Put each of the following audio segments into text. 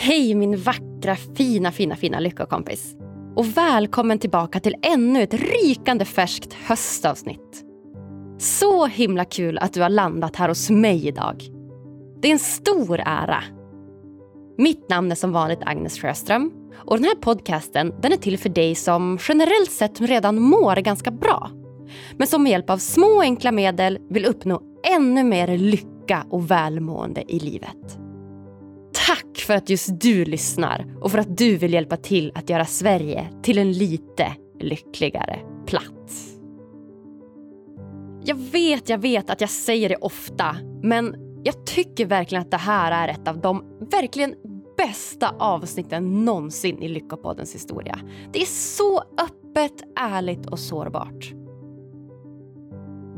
Hej min vackra, fina, fina, fina lyckokompis. Och välkommen tillbaka till ännu ett rykande färskt höstavsnitt. Så himla kul att du har landat här hos mig idag. Det är en stor ära. Mitt namn är som vanligt Agnes Sjöström och den här podcasten den är till för dig som generellt sett redan mår ganska bra. Men som med hjälp av små enkla medel vill uppnå ännu mer lycka och välmående i livet. Tack för att just du lyssnar och för att du vill hjälpa till att göra Sverige till en lite lyckligare plats. Jag vet, jag vet att jag säger det ofta, men jag tycker verkligen att det här är ett av de verkligen bästa avsnitten någonsin i Lyckopoddens historia. Det är så öppet, ärligt och sårbart.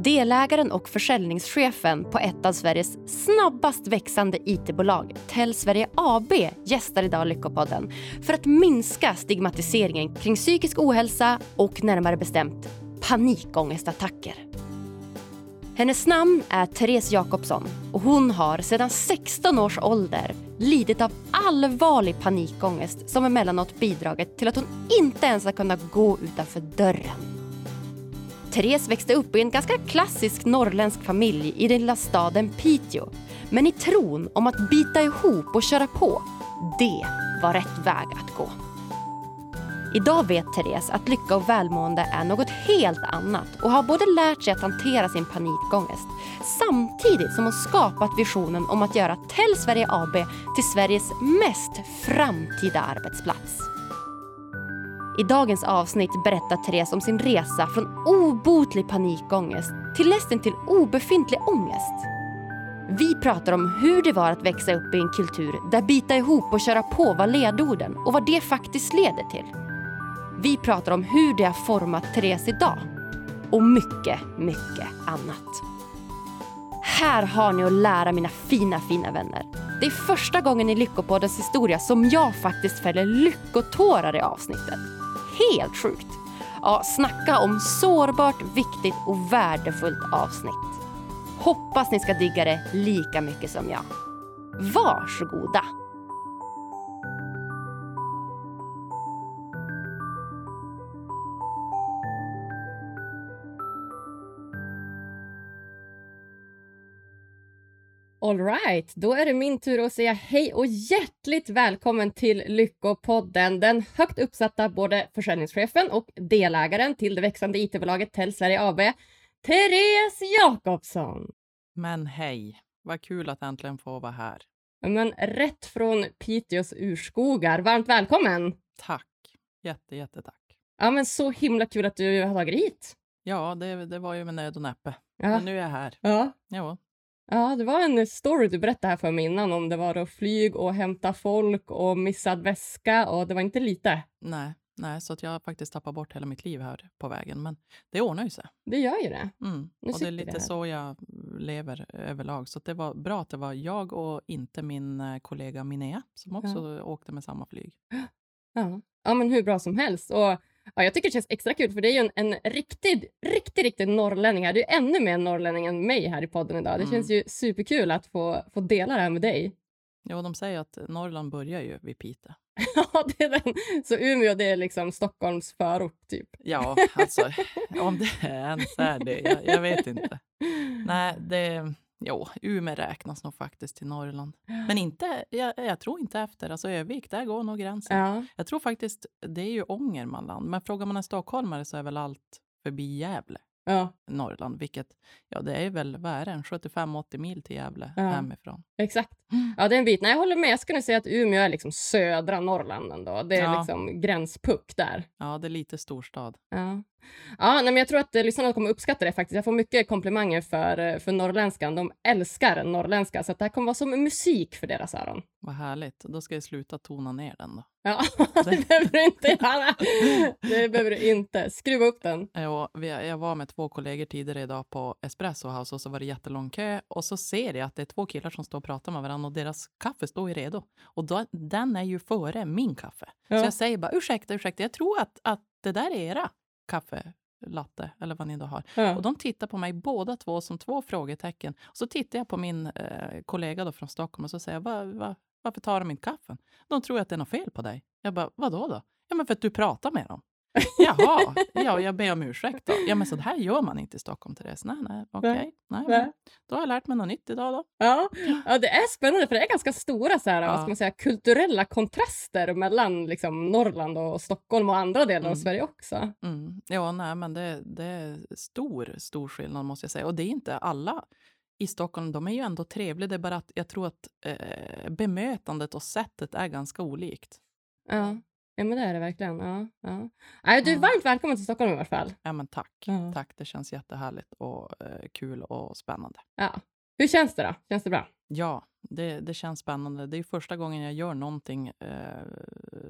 Delägaren och försäljningschefen på ett av Sveriges snabbast växande IT-bolag, Tell Sverige AB, gästar idag Lyckopodden för att minska stigmatiseringen kring psykisk ohälsa och närmare bestämt panikångestattacker. Hennes namn är Therese Jakobsson och hon har sedan 16 års ålder lidit av allvarlig panikångest som emellanåt bidragit till att hon inte ens har kunnat gå utanför dörren. Therese växte upp i en ganska klassisk norrländsk familj i den lilla staden Piteå. Men i tron om att bita ihop och köra på, det var rätt väg att gå. Idag vet Therese att lycka och välmående är något helt annat och har både lärt sig att hantera sin panikångest samtidigt som hon skapat visionen om att göra Tell Sverige AB till Sveriges mest framtida arbetsplats. I dagens avsnitt berättar Therese om sin resa från obotlig panikångest till nästintill obefintlig ångest. Vi pratar om hur det var att växa upp i en kultur där bita ihop och köra på var ledorden och vad det faktiskt leder till. Vi pratar om hur det har format Therese idag. Och mycket, mycket annat. Här har ni att lära mina fina, fina vänner. Det är första gången i Lyckopoddens historia som jag faktiskt fäller lyckotårar i avsnittet helt sjukt. Ja, snacka om sårbart, viktigt och värdefullt avsnitt. Hoppas ni ska digga det lika mycket som jag. Varsågoda! Alright, då är det min tur att säga hej och hjärtligt välkommen till Lyckopodden. Den högt uppsatta både försäljningschefen och delägaren till det växande IT-bolaget Tell Sverige AB, Therese Jakobsson. Men hej, vad kul att äntligen få vara här. Men rätt från Piteås urskogar. Varmt välkommen! Tack, jätte, jättetack. Ja, men så himla kul att du har tagit hit. Ja, det, det var ju med nöd och näppe. Ja. Men nu är jag här. Ja. Jo. Ja, det var en story du berättade här för mig innan om det var att flyg och hämta folk och missad väska och det var inte lite. Nej, nej så att jag har faktiskt tappat bort hela mitt liv här på vägen. Men det ordnar ju sig. Det gör ju det. Mm. och det är lite det så jag lever överlag. Så det var bra att det var jag och inte min eh, kollega Minea som också ja. åkte med samma flyg. Ja. ja, men hur bra som helst. Och Ja, jag tycker det känns extra kul för det är ju en, en riktig, riktig, riktig norrlänning här. Du är ännu mer norrlänning än mig här i podden idag. Det mm. känns ju superkul att få, få dela det här med dig. Ja, de säger att Norrland börjar ju vid Piteå. ja, det är den. Så Umeå det är liksom Stockholms förort typ. ja, alltså om det ens är det. Jag, jag vet inte. Nej, det Jo, Umeå räknas nog faktiskt till Norrland. Men inte, jag, jag tror inte efter. Alltså Övik, där går nog gränsen. Ja. Jag tror faktiskt, det är ju Ångermanland. Men frågar man en stockholmare så är väl allt förbi Gävle ja. Norrland, vilket ja, det är väl, vad är det, 75-80 mil till Gävle ja. hemifrån. Exakt. Mm. Ja, det är en bit. Nej, jag håller med. Jag skulle säga att Umeå är liksom södra Norrland ändå. Det är ja. liksom gränspuck där. Ja, det är lite storstad. Ja. Ja, nej, men jag tror att eh, lyssnarna kommer uppskatta det faktiskt. Jag får mycket komplimanger för, eh, för norrländskan. De älskar norrländska, så att det här kommer vara som musik för deras öron. Vad härligt. Då ska jag sluta tona ner den då. Ja, det behöver du inte göra. Det behöver du inte. Skruva upp den. Ja, jag var med två kollegor tidigare idag på Espresso House och så var det jättelång kö och så ser jag att det är två killar som står och pratar med varandra och deras kaffe står ju redo. Och då, den är ju före min kaffe. Ja. Så jag säger bara ursäkta, ursäkta, jag tror att, att det där är era kaffelatte eller vad ni då har. Ja. Och de tittar på mig båda två som två frågetecken. Och så tittar jag på min eh, kollega då från Stockholm och så säger jag, va, va, varför tar de inte kaffen? De tror att det är något fel på dig. Jag bara, vadå då? Ja, men för att du pratar med dem. Jaha, ja, jag ber om ursäkt då. Ja, men så här gör man inte i Stockholm, Therese. Nej, nej, okej. Okay. Nej, nej. Då har jag lärt mig något nytt idag då. Ja, ja det är spännande för det är ganska stora så här, ja. vad ska man säga, kulturella kontraster mellan liksom, Norrland och Stockholm och andra delar mm. av Sverige också. Mm. Ja, nej, men det, det är stor, stor skillnad måste jag säga. Och det är inte alla i Stockholm, de är ju ändå trevliga. Det är bara att jag tror att eh, bemötandet och sättet är ganska olikt. Ja. Ja, men det är det verkligen. Ja, ja. Nej, du är varmt välkommen till Stockholm i alla fall. Ja, men tack. Ja. Tack. Det känns jättehärligt och eh, kul och spännande. Ja. Hur känns det då? Känns det bra? Ja, det, det känns spännande. Det är första gången jag gör någonting eh,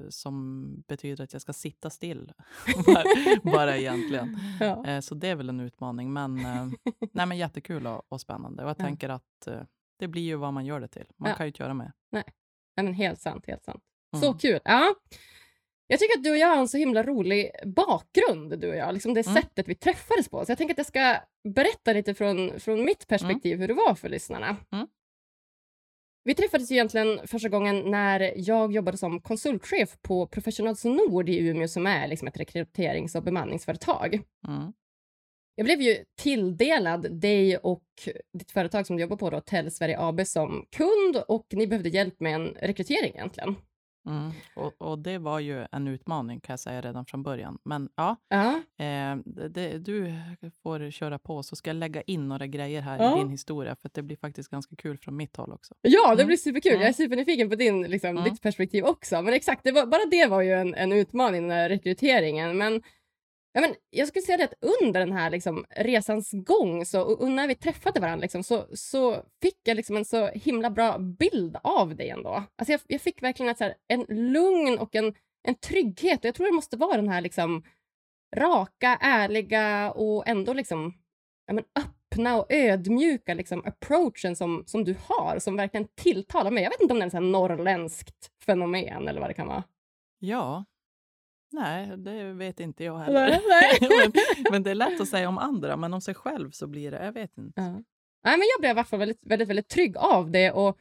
som betyder att jag ska sitta still. bara, bara egentligen. Ja. Eh, så det är väl en utmaning. Men, eh, nej, men jättekul och, och spännande. Och jag tänker att eh, det blir ju vad man gör det till. Man kan ju inte göra mer. Nej. nej, men helt sant. Helt sant. Så mm. kul. Ja. Jag tycker att du och jag har en så himla rolig bakgrund, du och jag. Liksom det mm. sättet vi träffades på. Så jag tänker att jag ska berätta lite från, från mitt perspektiv mm. hur det var för lyssnarna. Mm. Vi träffades ju egentligen första gången när jag jobbade som konsultchef på Professionals Nord i Umeå som är liksom ett rekryterings och bemanningsföretag. Mm. Jag blev ju tilldelad dig och ditt företag som du jobbar på, då, Tell Sverige AB, som kund och ni behövde hjälp med en rekrytering egentligen. Mm. Och, och, det var ju en utmaning kan jag säga redan från början. Men ja, ja. Eh, det, du får köra på så ska jag lägga in några grejer här ja. i din historia för det blir faktiskt ganska kul från mitt håll också. Ja, det mm. blir superkul. Mm. Jag är supernyfiken på din, liksom, ditt perspektiv också. Men exakt, det var, bara det var ju en, en utmaning, den här rekryteringen. Men Ja, men jag skulle säga att under den här liksom, resans gång så, och när vi träffade varandra liksom, så, så fick jag liksom en så himla bra bild av dig ändå. Alltså jag, jag fick verkligen ett, så här, en lugn och en, en trygghet. Och jag tror det måste vara den här liksom, raka, ärliga och ändå liksom, ja, men öppna och ödmjuka liksom, approachen som, som du har, som verkligen tilltalar mig. Jag vet inte om det är ett norrländskt fenomen eller vad det kan vara. Ja, Nej, det vet inte jag heller. Men, men, det är lätt att säga om andra, men om sig själv så blir det, jag vet inte. Ja. Nej, men jag blev i alla fall väldigt, väldigt, väldigt trygg av det. Och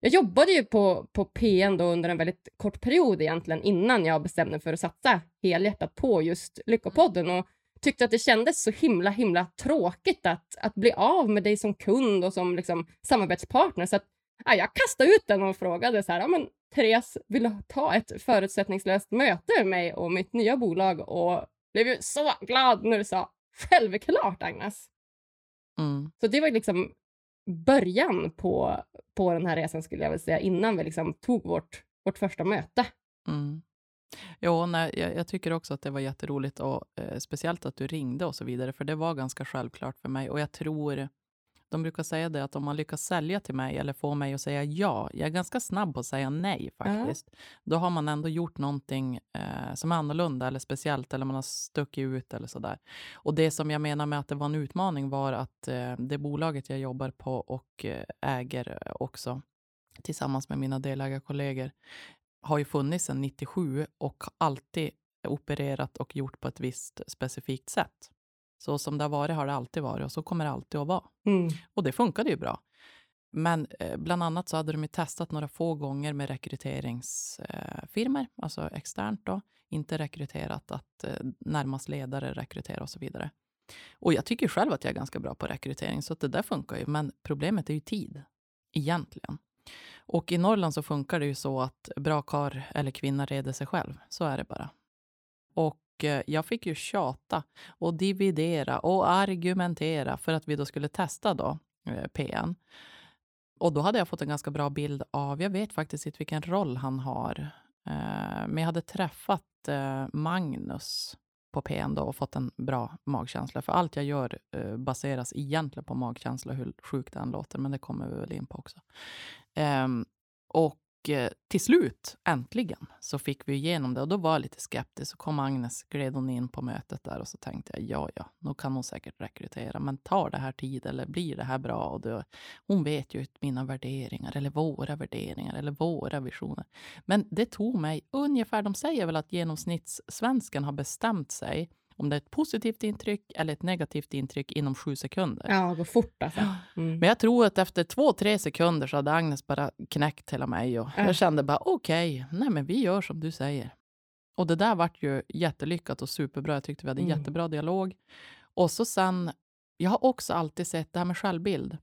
jag jobbade ju på, på PN då under en väldigt kort period egentligen innan jag bestämde mig för att satsa helhjärtat på just Lyckopodden och tyckte att det kändes så himla himla tråkigt att, att bli av med dig som kund och som liksom, samarbetspartner. Så att, ja, jag kastade ut den och frågade så här, ja, men Therese ville ta ett förutsättningslöst möte med mig och mitt nya bolag och blev ju så glad när du sa självklart Agnes. Mm. Så det var liksom början på, på den här resan skulle jag vilja säga innan vi liksom tog vårt, vårt första möte. Mm. Jo, nej, jag, jag, tycker också att det var jätteroligt och eh, speciellt att du ringde och så vidare, för det var ganska självklart för mig och jag tror de brukar säga det att om man lyckas sälja till mig eller få mig att säga ja, jag är ganska snabb på att säga nej faktiskt, mm. då har man ändå gjort någonting eh, som är annorlunda eller speciellt eller man har stuckit ut eller sådär. Och det som jag menar med att det var en utmaning var att eh, det bolaget jag jobbar på och eh, äger eh, också tillsammans med mina delägarkollegor har ju funnits sedan 97 och alltid opererat och gjort på ett visst specifikt sätt. Så som det har varit har det alltid varit och så kommer det alltid att vara. Mm. Och det funkade ju bra. Men eh, bland annat så hade de testat några få gånger med rekryteringsfirmor, eh, alltså externt då, inte rekryterat att eh, närmast ledare rekrytera och så vidare. Och jag tycker själv att jag är ganska bra på rekrytering, så det där funkar ju. Men problemet är ju tid, egentligen. Och i Norrland så funkar det ju så att bra kar eller kvinna reder sig själv. Så är det bara. Och Eh, jag fick ju tjata och dividera och argumentera för att vi då skulle testa då eh, PN. Och då hade jag fått en ganska bra bild av, jag vet faktiskt inte vilken roll han har, eh, men jag hade träffat Magnus på PN då och fått en bra magkänsla. För allt jag gör baseras egentligen på magkänsla, hur sjukt den låter, men det kommer vi väl in på också. Ehm, och Eh, till slut, äntligen, så fick vi igenom det. Och då var jag lite skeptisk. Så kom Agnes, gled hon in på mötet där och så tänkte jag, ja, ja, nu kan hon säkert rekrytera. Men tar det här tid eller blir det här bra? Och då, hon vet ju mina värderingar eller våra värderingar eller våra visioner. Men det tog mig ungefär, de säger väl att genomsnittssvensken har bestämt sig om det är ett positivt intryck eller ett negativt intryck inom sju sekunder. Ja, går fort alltså. Mm. Men jag tror att efter två, tre sekunder så hade Agnes bara knäckt hela mig och äh. jag kände bara okej, okay, nej men vi gör som du säger. Och det där vart ju jättelyckat och superbra. Jag tyckte vi hade mm. jättebra dialog. Och så sen, jag har också alltid sett det här med självbild.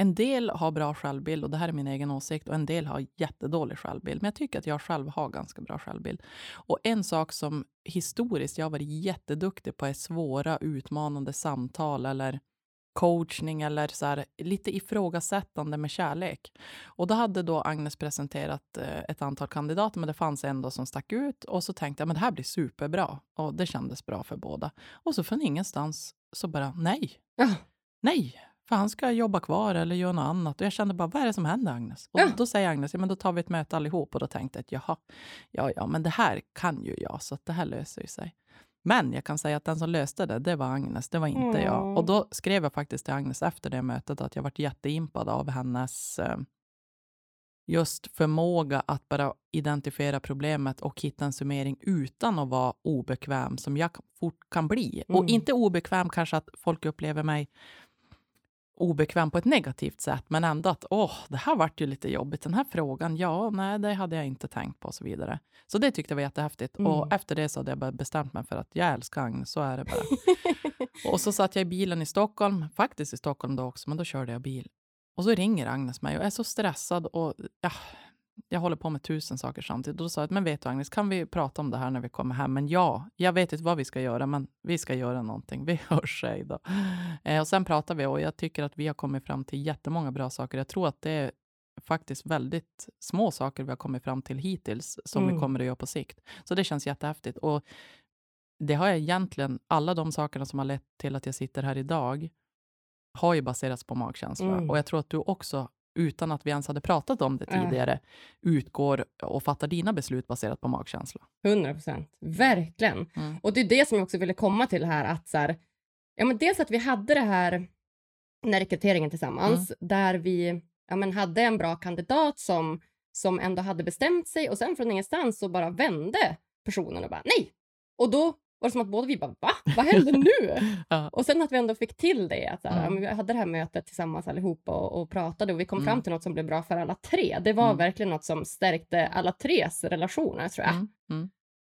En del har bra självbild och det här är min egen åsikt och en del har jättedålig självbild. Men jag tycker att jag själv har ganska bra självbild. Och en sak som historiskt jag har varit jätteduktig på är svåra utmanande samtal eller coachning eller så här, lite ifrågasättande med kärlek. Och då hade då Agnes presenterat eh, ett antal kandidater, men det fanns en då som stack ut. Och så tänkte jag, men det här blir superbra. Och det kändes bra för båda. Och så från ingenstans så bara, nej. Ja. Nej, för han ska jobba kvar eller göra något annat. Och jag kände bara, vad är det som händer Agnes? Och ja. då säger Agnes, ja men då tar vi ett möte allihop. Och då tänkte jag, jaha, ja ja, men det här kan ju jag, så det här löser ju sig. Men jag kan säga att den som löste det, det var Agnes, det var inte mm. jag. Och då skrev jag faktiskt till Agnes efter det mötet att jag varit jätteimpad av hennes eh, just förmåga att bara identifiera problemet och hitta en summering utan att vara obekväm, som jag fort kan bli. Mm. Och inte obekväm kanske att folk upplever mig obekväm på ett negativt sätt, men ändå att åh, det här vart ju lite jobbigt. Den här frågan, ja, nej, det hade jag inte tänkt på och så vidare. Så det tyckte jag var jättehäftigt. Mm. Och efter det så hade jag bestämt mig för att jag älskar Agnes, så är det bara. och så satt jag i bilen i Stockholm, faktiskt i Stockholm då också, men då körde jag bil. Och så ringer Agnes mig och är så stressad och ja, jag håller på med tusen saker samtidigt. Och då sa jag, men vet du Agnes, kan vi prata om det här när vi kommer hem? Men ja, jag vet inte vad vi ska göra, men vi ska göra någonting. Vi hörs, sig då. Eh, och sen pratar vi och jag tycker att vi har kommit fram till jättemånga bra saker. Jag tror att det är faktiskt väldigt små saker vi har kommit fram till hittills, som mm. vi kommer att göra på sikt. Så det känns jättehäftigt. Och det har jag egentligen, alla de sakerna som har lett till att jag sitter här idag, har ju baserats på magkänsla. Mm. Och jag tror att du också utan att vi ens hade pratat om det tidigare, äh. utgår och fattar dina beslut baserat på magkänsla. 100 procent, verkligen. Mm. Och det är det som jag också ville komma till här, att så här, ja, men dels att vi hade det här, den här rekryteringen tillsammans, mm. där vi ja, men hade en bra kandidat som, som ändå hade bestämt sig och sen från ingenstans så bara vände personen och bara nej. Och då var det som att båda vi bara, va? Vad händer nu? ja. Och sen att vi ändå fick till det, att här, mm. vi hade det här mötet tillsammans allihopa och, och pratade och vi kom mm. fram till något som blev bra för alla tre. Det var mm. verkligen något som stärkte alla tres relationer, tror jag. Mm. Mm.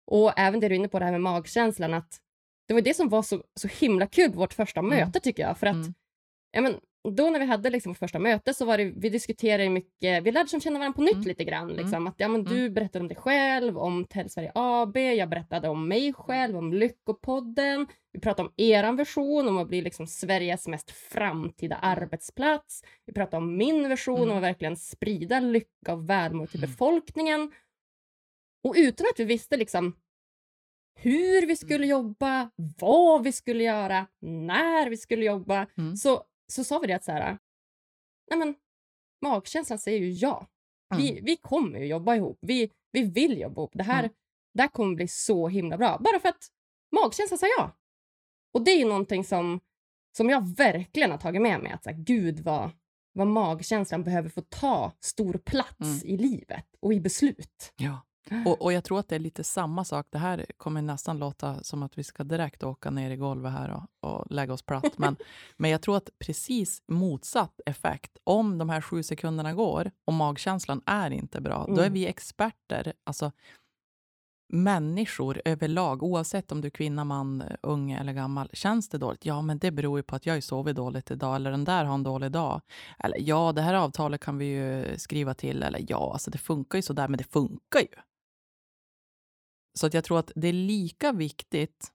Och även det du är inne på, det här med magkänslan, att det var det som var så, så himla kul på vårt första mm. möte, tycker jag. För att ja, men, då när vi hade liksom vårt första möte så var det, vi diskuterade mycket, vi lärde känna varandra på nytt mm. lite grann. Liksom, mm. att, ja, men Du mm. berättade om dig själv, om Tell Sverige AB, jag berättade om mig själv, om Lyckopodden. Vi pratade om er version, om att bli liksom Sveriges mest framtida mm. arbetsplats. Vi pratade om min version, mm. om att verkligen sprida lycka och välmående till mm. befolkningen. Och utan att vi visste liksom hur vi skulle jobba, vad vi skulle göra, när vi skulle jobba, så så sa vi det att så här, nej men magkänslan säger ju ja. Vi, mm. vi kommer ju jobba ihop. Vi, vi vill jobba ihop. Det här, mm. det här kommer bli så himla bra. Bara för att magkänslan sa ja. Och det är ju någonting som, som jag verkligen har tagit med mig. Att så här, gud vad, vad magkänslan behöver få ta stor plats mm. i livet och i beslut. Ja. Och, och, jag tror att det är lite samma sak. Det här kommer nästan låta som att vi ska direkt åka ner i golvet här och, och lägga oss platt. Men, men jag tror att precis motsatt effekt. Om de här sju sekunderna går och magkänslan är inte bra, mm. då är mm. vi experter. Alltså, människor överlag, oavsett om du är kvinna, man, ung eller gammal. Känns det dåligt? Ja, men det beror ju på att jag har sovit dåligt idag. Eller den där har en dålig dag. Eller ja, det här avtalet kan vi ju skriva till. Eller ja, alltså det funkar ju så där, men det funkar ju. Så att jag tror att det är lika viktigt,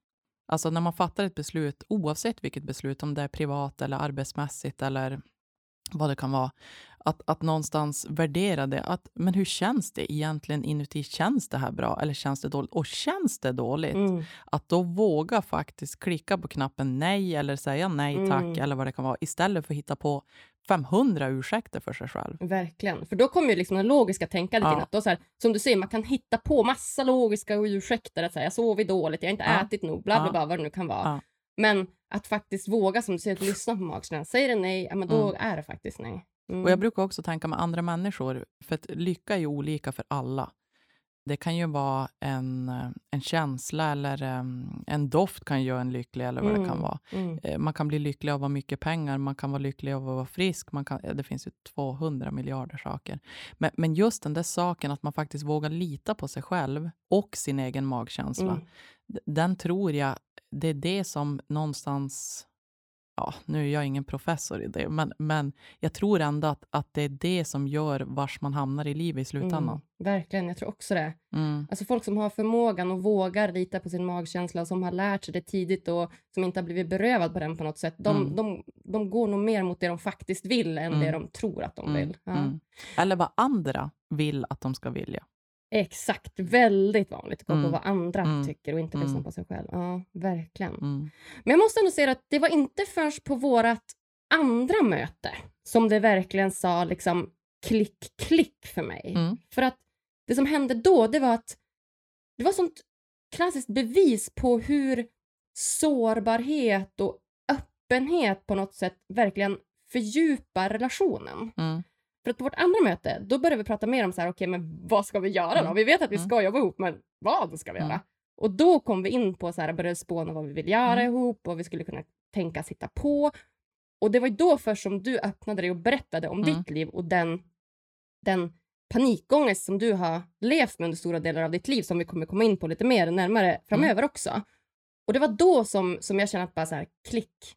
alltså när man fattar ett beslut, oavsett vilket beslut, om det är privat eller arbetsmässigt eller vad det kan vara, att, att någonstans värdera det. Att, men hur känns det egentligen inuti? Känns det här bra eller känns det dåligt? Och känns det dåligt, mm. att då våga faktiskt klicka på knappen nej eller säga nej tack mm. eller vad det kan vara istället för att hitta på 500 ursäkter för sig själv. Verkligen, för då kommer ju liksom det logiska tänkandet ja. in. Att då så här, som du säger, man kan hitta på massa logiska ursäkter. Att säga, jag sovit dåligt, jag har inte ja. ätit nog, bla bla bla, vad det nu kan vara. Men att faktiskt våga, som du säger, att lyssna på magkänslan. Säger det nej, ja, men då mm. är det faktiskt nej. Mm. Och Jag brukar också tänka med andra människor, för att lycka är ju olika för alla. Det kan ju vara en, eh, en känsla eller em, en doft kan göra en lycklig eller vad det kan Mm, vara. mm. Eh, Man kan bli lycklig av att ha mycket pengar, man kan vara lycklig av att vara frisk. Man kan, ja, det finns ju 200 miljarder saker. Men, men just den där saken att man faktiskt vågar lita på sig själv och sin egen magkänsla. Mm. Den tror jag, det är det som någonstans... Ja, nu är jag ingen professor i det, men, men jag tror ändå att, att det är det som gör vars man hamnar i livet i slutändan. Mm, verkligen, jag tror också det. Mm. Alltså folk som har förmågan och vågar lita på sin magkänsla och som har lärt sig det tidigt och som inte har blivit berövad på den på något sätt. De, Mm. de, de går nog mer mot det de faktiskt vill än det Mm. de tror att de Mm, vill. Ja. mm. Eller vad andra vill att de ska vilja. Exakt, väldigt vanligt att gå på Mm, vad andra mm, tycker och inte lyssna mm. på sig själv. Ja, verkligen. Mm. Men jag måste ändå säga att det var inte förrän på vårt andra möte som det verkligen sa liksom klick, klick för mig. Mm. För att det som hände då, det var att det var sånt klassiskt bevis på hur sårbarhet och öppenhet på något sätt verkligen fördjupar relationen. Mm. För att på vårt andra möte, då började vi prata mer om så här, okej, men vad ska vi göra då? Mm. Vi vet att vi Mm. ska jobba ihop, men vad ska vi Mm. göra? Och då kom vi in på så här, började spåna vad vi vill göra Mm. ihop och vi skulle kunna tänka sitta på. Och det var ju då först som du öppnade dig och berättade om Mm. ditt liv och den, den panikångest som du har levt med under stora delar av ditt liv som vi kommer komma in på lite mer närmare framöver också. Och det var då som, som jag kände att bara så här, klick.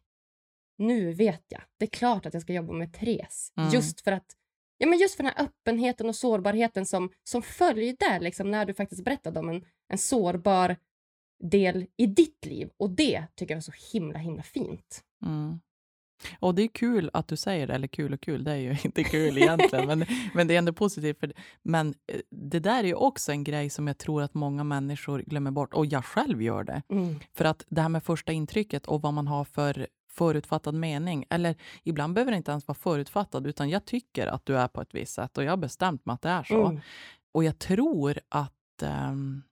Nu vet jag. Det är klart att jag ska jobba med Therese. Mm. Just för att Ja, men just för den här öppenheten och sårbarheten som, som följde liksom, när du faktiskt berättade om en, en sårbar del i ditt liv. Och det tycker jag var så himla, himla fint. Mm. Och det är kul att du säger det, eller kul och kul, det är ju inte kul egentligen, men, men det är ändå positivt. För. Men eh, det där är ju också en grej som jag tror att många människor glömmer bort, och jag själv gör det. Mm. För att det här med första intrycket och vad man har för förutfattad mening, eller ibland behöver det inte ens vara förutfattad, utan jag tycker att du är på ett visst sätt och jag har bestämt mig att det är så. Mm. Och jag tror att ehm,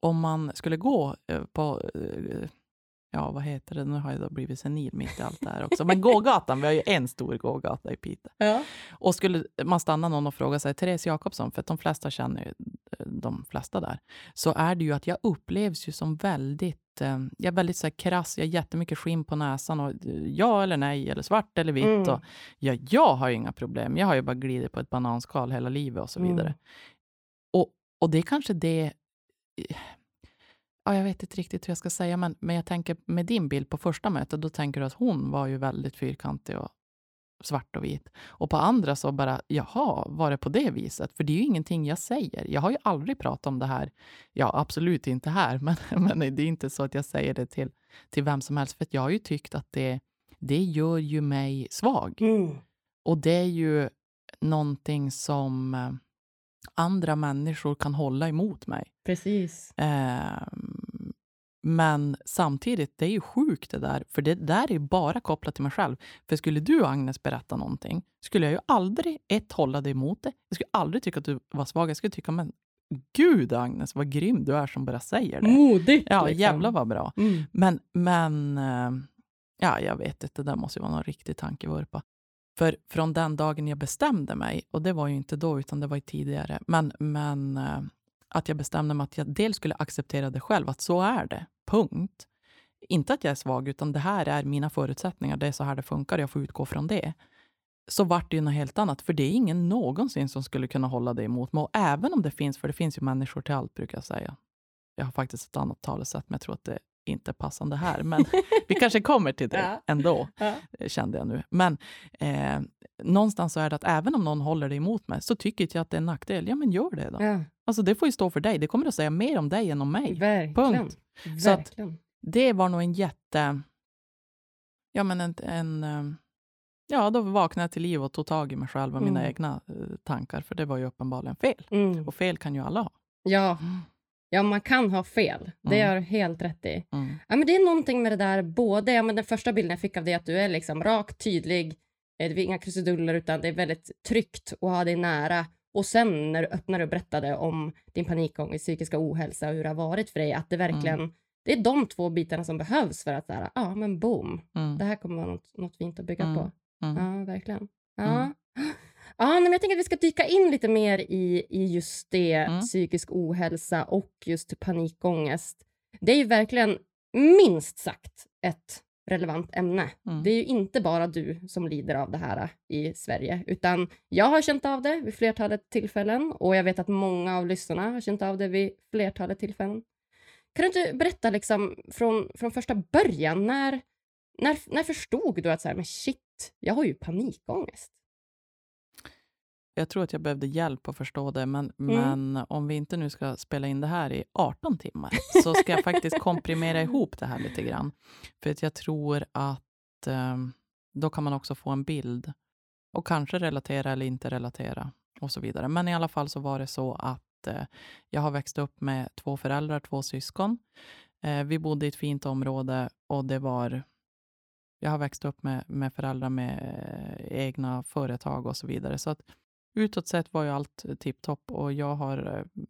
om man skulle gå eh, på, eh, ja vad heter det, nu har jag då blivit senil mitt i allt det här också, men gågatan, vi har ju en stor gågata i Piteå. Ja. Och skulle man stanna någon och fråga sig, Therese Jakobsson, för att de flesta känner ju eh, de flesta där, så är det ju att jag upplevs ju som väldigt, eh, jag är väldigt så här krass, jag har jättemycket skinn på näsan och eh, ja eller nej, eller svart eller vitt. Mm. Och, ja, jag har ju inga problem, jag har ju bara glidit på ett bananskal hela livet och så vidare. Mm. Och, och det är kanske det... Ja, jag vet inte riktigt hur jag ska säga, men, men jag tänker med din bild på första mötet, då tänker du att hon var ju väldigt fyrkantig och svart och vit. Och på andra så bara, jaha, var det på det viset? För det är ju ingenting jag säger. Jag har ju aldrig pratat om det här. Ja, absolut inte här, men, men det är inte så att jag säger det till, till vem som helst. För jag har ju tyckt att det, det gör ju mig svag. Mm. Och det är ju någonting som eh, andra människor kan hålla emot mig. Precis. Ehm, men samtidigt, det är ju sjukt det där, för det där är ju bara kopplat till mig själv. För skulle du, Agnes, berätta någonting, skulle jag ju aldrig, ett, hålla dig emot det. Jag skulle aldrig tycka att du var svag. Jag skulle tycka, men gud Agnes, vad grym du är som bara säger det. Modigt. Ja, liksom. jävlar vad bra. Mm. Men, men eh, ja, jag vet inte, det där måste ju vara någon riktig tankevurpa. För från den dagen jag bestämde mig, och det var ju inte då, utan det var ju tidigare, men, men eh, att jag bestämde mig att jag dels skulle acceptera det själv, att så är det, punkt. Inte att jag är svag, utan det här är mina förutsättningar, det är så här det funkar, jag får utgå från det. Så vart det ju något helt annat, för det är ingen någonsin som skulle kunna hålla det emot mig. Och även om det finns, för det finns ju människor till allt brukar jag säga. Jag har faktiskt ett annat talesätt, men jag tror att det inte passande här. Men vi kanske kommer till det ändå, eh, kände jag nu. Men eh, någonstans så är det att även om någon håller det emot mig, så tycker inte jag att det är en nackdel. Ja, men gör det då. Ja, Alltså det får ju stå för dig. Det kommer att säga mer om dig än om mig. verkligen. Punkt. Så att- Verkligen. Det var nog en jätte... Ja, men en... en eh, ja, då vaknade jag till liv och tog tag i mig själv och mina Mm. egna eh, tankar, för det var ju uppenbarligen fel. Mm. Och fel kan ju alla ha. Ja. Ja, man kan ha fel. Det Mm. du helt rätt i. Mm. Ja, men det är någonting med det där, både, ja, men den första bilden jag fick av dig, att du är liksom rak, tydlig, eh, det är inga krusiduller, utan det är väldigt tryggt att ha dig nära. Och sen när du öppnade och berättade om din panikångest, psykiska ohälsa och hur det har varit för dig, att det verkligen, det är de två bitarna som behövs för att, så här, ja men boom, Mm. det här kommer vara något, något fint att bygga Mm. på. Mm. Ja, verkligen. Ja. Ja, men jag tänker att vi ska dyka in lite mer i, i just det, Mm. psykisk ohälsa och just panikångest. Det är ju verkligen minst sagt ett relevant ämne. Mm. Det är ju inte bara du som lider av det här i Sverige, utan jag har känt av det vid flertalet tillfällen och jag vet att många av lyssnarna har känt av det vid flertalet tillfällen. Kan du inte berätta liksom från, från första början, när, när, när förstod du att så här, men shit, jag har ju panikångest? Jag tror att jag behövde hjälp att förstå det, men, Mm. men om vi inte nu ska spela in det här i 18 timmar, så ska jag faktiskt komprimera ihop det här lite grann. För att jag tror att eh, då kan man också få en bild och kanske relatera eller inte relatera och så vidare. Men i alla fall så var det så att eh, jag har växt upp med två föräldrar, två syskon. Eh, vi bodde i ett fint område och det var jag har växt upp med, med föräldrar med eh, egna företag och så vidare. Så att utåt sett var ju allt tipptopp och jag har eh,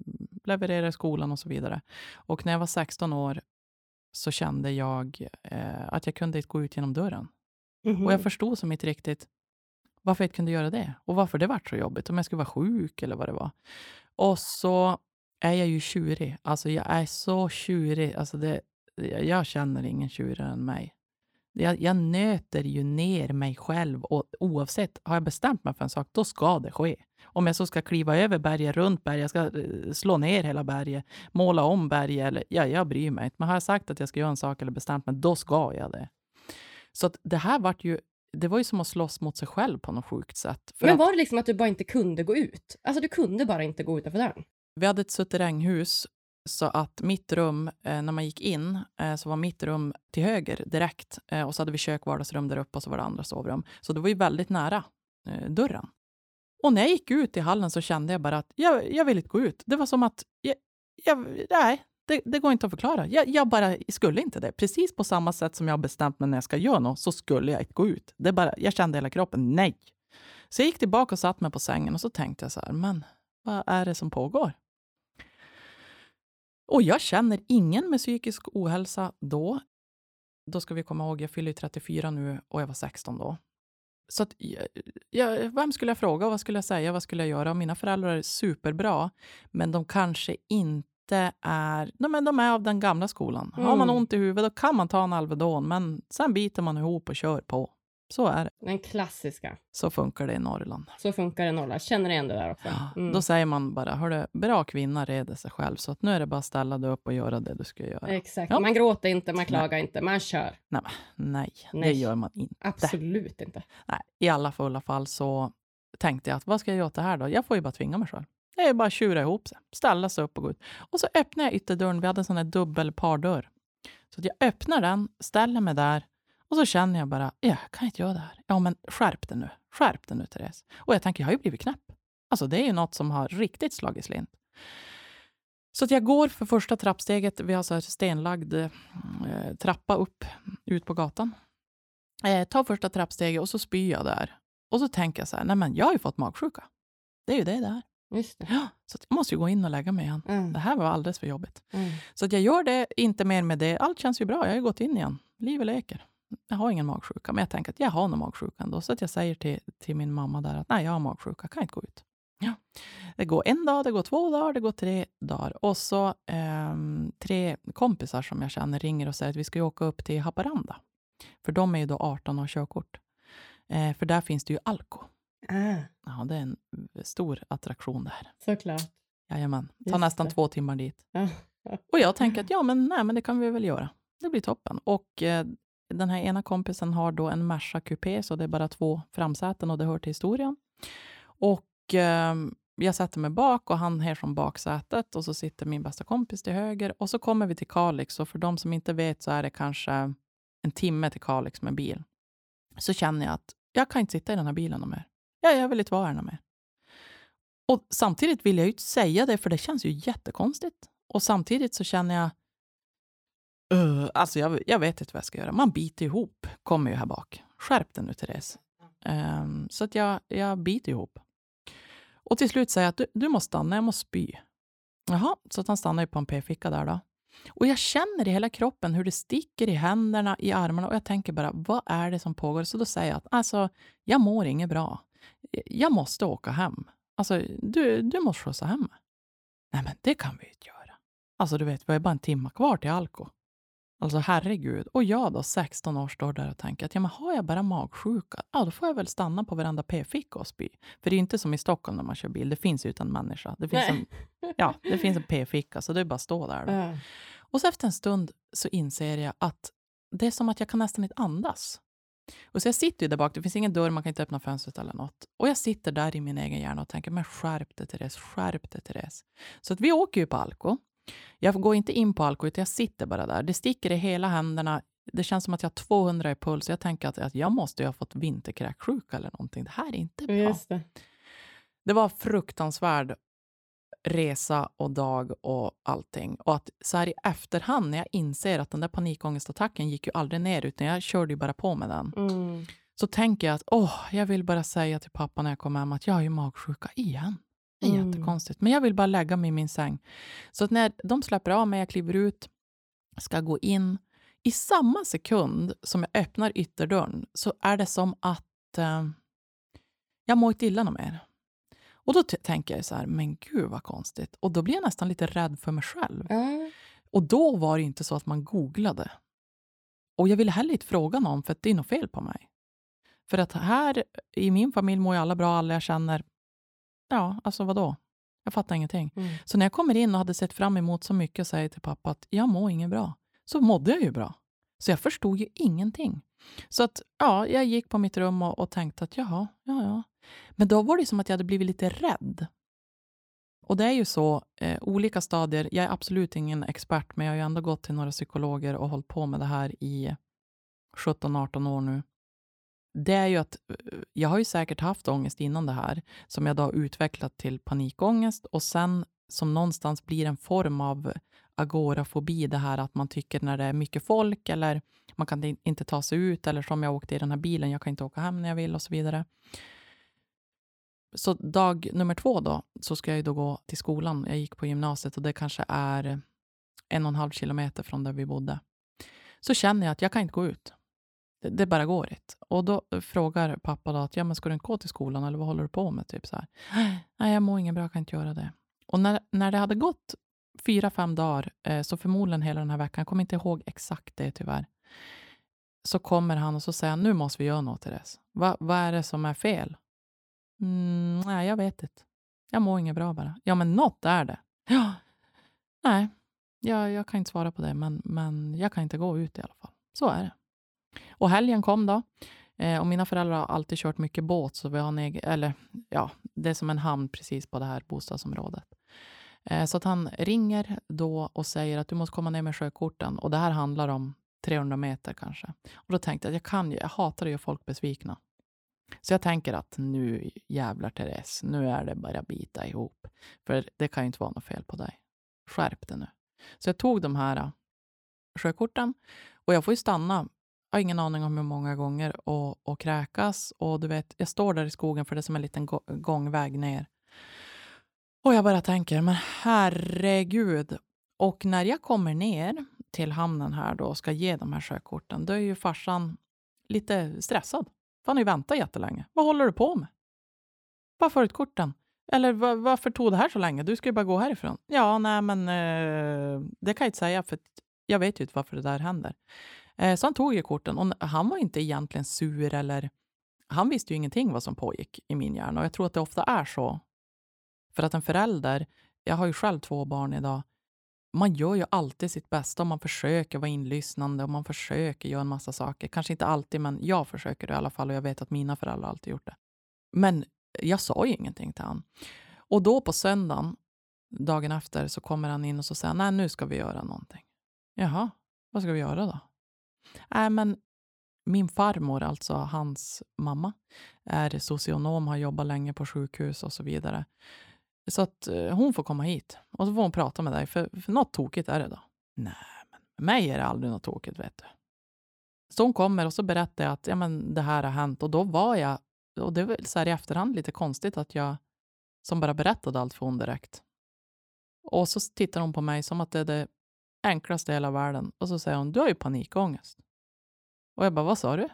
levererat i skolan och så vidare. Och när jag var 16 år så kände jag eh, att jag kunde inte gå ut genom dörren. Mhm. Och jag förstod som inte riktigt varför jag inte kunde göra det och varför det var så jobbigt. Om jag skulle vara sjuk eller vad det var. Och så är jag ju tjurig. Alltså jag är så tjurig. Alltså det, jag känner ingen tjurigare än mig. Jag, jag nöter ju ner mig själv och oavsett, har jag bestämt mig för en sak, då ska det ske. Om jag så ska kliva över berget, runt berget, jag ska eh, slå ner hela berget, måla om berget, eller, ja, jag bryr mig inte. Men har jag sagt att jag ska göra en sak eller bestämt mig, då ska jag det. Så att det här var ju, det var ju som att slåss mot sig själv på något sjukt sätt. Men var det liksom att du bara inte kunde gå ut? Alltså du kunde bara inte gå utanför dörren? vi hade ett suteränghus, så att mitt rum, eh, när man gick in, eh, så var mitt rum till höger direkt. Eh, och så hade vi kök, vardagsrum där uppe och så var det andra sovrum. Så det var ju väldigt nära eh, dörren. Och när jag gick ut i hallen så kände jag bara att jag, jag vill inte gå ut. Det var som att, jag, jag, nej, det, det går inte att förklara. Jag, jag bara skulle inte det. Precis på samma sätt som jag har bestämt mig när jag ska göra något, så skulle jag inte gå ut. Det bara, jag kände i hela kroppen, nej. Så jag gick tillbaka och satt mig på sängen och så tänkte jag så här, men vad är det som pågår? Och jag känner ingen med psykisk ohälsa då. Då ska vi komma ihåg, jag fyller ju 34 nu och jag var 16 då. Så att, jag, vem skulle jag fråga och vad skulle jag säga, vad skulle jag göra? Och mina föräldrar är superbra, men de kanske inte är... De är, de är av den gamla skolan. Har man Mm. ont i huvudet då kan man ta en Alvedon, men sen biter man ihop och kör på. Så är det. Den klassiska. Så funkar det i Norrland. Så funkar det i Norrland. Känner igen det där också. Ja, Mm. Då säger man bara, hörru, bra kvinna reder sig själv, så att nu är det bara att ställa dig upp och göra det du ska göra. Exakt. Ja. Man gråter inte, man klagar inte, man kör. Nej, nej, det Nej. gör man inte. Absolut inte. Nej, I alla fulla fall så tänkte jag att vad ska jag göra åt det här då? Jag får ju bara tvinga mig själv. Det är bara att tjura ihop sig, ställa sig upp och gå ut. Och så öppnar jag ytterdörren, vi hade en sån här dubbel pardörr. Så jag öppnar den, ställer mig där och så känner jag bara, ja, jag kan inte göra det här. Ja, men skärp dig nu. Skärp dig nu, Therese. Och jag tänker, jag har ju blivit knäpp. Alltså det är ju något som har riktigt slagit slint. Så att jag går för första trappsteget. Vi har så här stenlagd eh, trappa upp ut på gatan. Eh, tar första trappsteget och så spyr jag där. Och så tänker jag så här, nej men jag har ju fått magsjuka. Det är ju det det är. Just det. Ja, så jag måste ju gå in och lägga mig igen. Mm. Det här var alldeles för jobbigt. Mm. Så att jag gör det, inte mer med det. Allt känns ju bra, jag har ju gått in igen. Livet leker. Jag har ingen magsjuka, men jag tänker att jag har nog magsjuka ändå. Så att jag säger till, till min mamma där att nej, jag har magsjuka, kan inte gå ut. Ja. Det går en dag, det går två dagar, det går tre dagar. Och så ehm, tre kompisar som jag känner ringer och säger att vi ska åka upp till Haparanda. För de är ju då 18 och har körkort. Eh, för där finns det ju Alko. Ah, Ja, det är en stor attraktion där. såklart. Jajamän, tar nästan det. två timmar dit. Ja. Och jag tänker att ja, men, nej, men det kan vi väl göra. Det blir toppen. Och eh, den här ena kompisen har då en Merca Coupé, så det är bara två framsäten och det hör till historien. Och eh, jag sätter mig bak och han här från baksätet och så sitter min bästa kompis till höger och så kommer vi till Kalix och för de som inte vet så är det kanske en timme till Kalix med bil. Så känner jag att jag kan inte sitta i den här bilen mer. Ja, jag vill inte vara här mer. Och samtidigt vill jag ju inte säga det för det känns ju jättekonstigt. Och samtidigt så känner jag Uh, alltså jag, jag vet inte vad jag ska göra. Man biter ihop, kommer ju här bak. Skärp dig nu, Therese. Um, så att jag, jag biter ihop. Och till slut säger jag att du, du måste stanna, jag måste spy. Jaha, så att han stannar ju på en p-ficka där då. Och jag känner i hela kroppen hur det sticker i händerna, i armarna och jag tänker bara, vad är det som pågår? Så då säger jag att alltså, jag mår inget bra. jag måste åka hem. Alltså, du, du måste skjutsa hem mig. Nej, men det kan vi inte göra. Alltså, du vet, vi har bara en timme kvar till Alko. Alltså herregud. Och jag då, 16 år, står där och tänker att ja, men har jag bara magsjuka, ja, då får jag väl stanna på varenda p-ficka och spy. För det är ju inte som i Stockholm när man kör bil. Det finns ju utan människa. Det finns, en, ja, det finns en p-ficka, så det är bara att stå där. Då. Och så efter en stund så inser jag att det är som att jag kan nästan inte andas. Och så jag sitter ju där bak, det finns ingen dörr, man kan inte öppna fönstret eller något. Och jag sitter där i min egen hjärna och tänker, men skärp dig Therese, skärp dig Therese. Så att vi åker ju på Alko. Jag går inte in på Alko, utan jag sitter bara där. Det sticker i hela händerna. Det känns som att jag har 200 i puls. Jag tänker att, att jag måste ju ha fått vinterkräksjuka eller någonting. Det här är inte bra. Det. Det var fruktansvärd resa och dag och allting. Och att så här i efterhand när jag inser att den där panikångestattacken gick ju aldrig ner utan jag körde ju bara på med den. Mm. Så tänker jag att åh, jag vill bara säga till pappa när jag kommer hem att jag har ju magsjuka igen. Det är Mm. jättekonstigt. Men jag vill bara lägga mig i min säng. Så när de släpper av mig, jag kliver ut, ska gå in. I samma sekund som jag öppnar ytterdörren så är det som att eh, jag mår inte illa något mer. Och då tänker jag så här, men gud vad konstigt. Och då blir jag nästan lite rädd för mig själv. Ja. Och då var det inte så att man googlade. Och jag ville heller inte fråga någon för att det är något fel på mig. För att här i min familj mår ju alla bra, alla jag känner. Ja, alltså vadå? Jag fattar ingenting. Mm. Så när jag kommer in och hade sett fram emot så mycket och säger till pappa att jag mår inget bra, så mådde jag ju bra. Så jag förstod ju ingenting. Så att ja, jag gick på mitt rum och, och tänkte att jaha, ja, ja. Men då var det som att jag hade blivit lite rädd. Och det är ju så, eh, olika stadier. Jag är absolut ingen expert, men jag har ju ändå gått till några psykologer och hållit på med det här i 17-18 år nu. Det är ju att eh, jag har ju säkert haft ångest innan det här, som jag då har utvecklat till panikångest och sen som någonstans blir en form av agorafobi, det här att man tycker när det är mycket folk eller man kan inte ta sig ut eller som jag åkte i den här bilen, jag kan inte åka hem när jag vill och så vidare. Så dag nummer två då, så ska jag ju då gå till skolan. Jag gick på gymnasiet och det kanske är en och en halv kilometer från där vi bodde. Så känner jag att jag kan inte gå ut. Det, det bara går inte. Och då eh, frågar pappa då att, ja men ska du inte gå till skolan eller vad håller du på med? Typ så här. Nej, jag mår ingen bra, jag kan inte göra det. Och när, när det hade gått fyra, fem dagar, eh, så förmodligen hela den här veckan, jag kommer inte ihåg exakt det tyvärr, så kommer han och så säger han, nu måste vi göra något Therese. Va, vad är det som är fel? Mm, nej, jag vet inte. Jag mår inget bra bara. Ja, men något är det. Ja, nej, jag, jag kan inte svara på det, men, men jag kan inte gå ut i alla fall. Så är det. Och helgen kom då. Eh, och mina föräldrar har alltid kört mycket båt, så vi har en egen, eller ja, det är som en hamn precis på det här bostadsområdet. Eh, så att han ringer då och säger att du måste komma ner med sjökorten. Och det här handlar om 300 meter kanske. Och då tänkte jag att jag kan jag hatar att göra folk besvikna. Så jag tänker att nu jävlar Therese, nu är det bara bita ihop. För det kan ju inte vara något fel på dig. Skärp dig nu. Så jag tog de här eh, sjökorten och jag får ju stanna. Jag har ingen aning om hur många gånger och, och kräkas. Och du vet, jag står där i skogen för det är som en liten gångväg ner. Och jag bara tänker, men herregud. Och när jag kommer ner till hamnen här då och ska ge de här sjökorten, då är ju farsan lite stressad. För han har ju väntat jättelänge. Vad håller du på med? Varför har du ett korten? Eller varför tog det här så länge? Du ska ju bara gå härifrån. Ja, nej men eh, det kan jag inte säga för jag vet ju inte varför det där händer. Eh, så han tog ju korten och han var inte egentligen sur eller han visste ju ingenting vad som pågick i min hjärna och jag tror att det ofta är så. För att en förälder, jag har ju själv två barn idag, man gör ju alltid sitt bästa och man försöker vara inlyssnande och man försöker göra en massa saker. Kanske inte alltid, men jag försöker det i alla fall och jag vet att mina föräldrar alltid gjort det. Men jag sa ju ingenting till han. Och då på söndagen, dagen efter, så kommer han in och så säger nej nu ska vi göra någonting. Jaha, vad ska vi göra då? Nej men min farmor, alltså hans mamma, är socionom, har jobbat länge på sjukhus och så vidare. Så att eh, hon får komma hit och så får hon prata med dig, för, för något tokigt är det då. Nej, men med mig är det aldrig något tokigt, vet du. Så hon kommer och så berättar jag att ja, men det här har hänt och då var jag, och det är väl så här i efterhand lite konstigt att jag som bara berättade allt för hon direkt. Och så tittar hon på mig som att det är det enklaste i hela världen och så säger hon, du har ju panikångest. Och jag bara, vad sa du?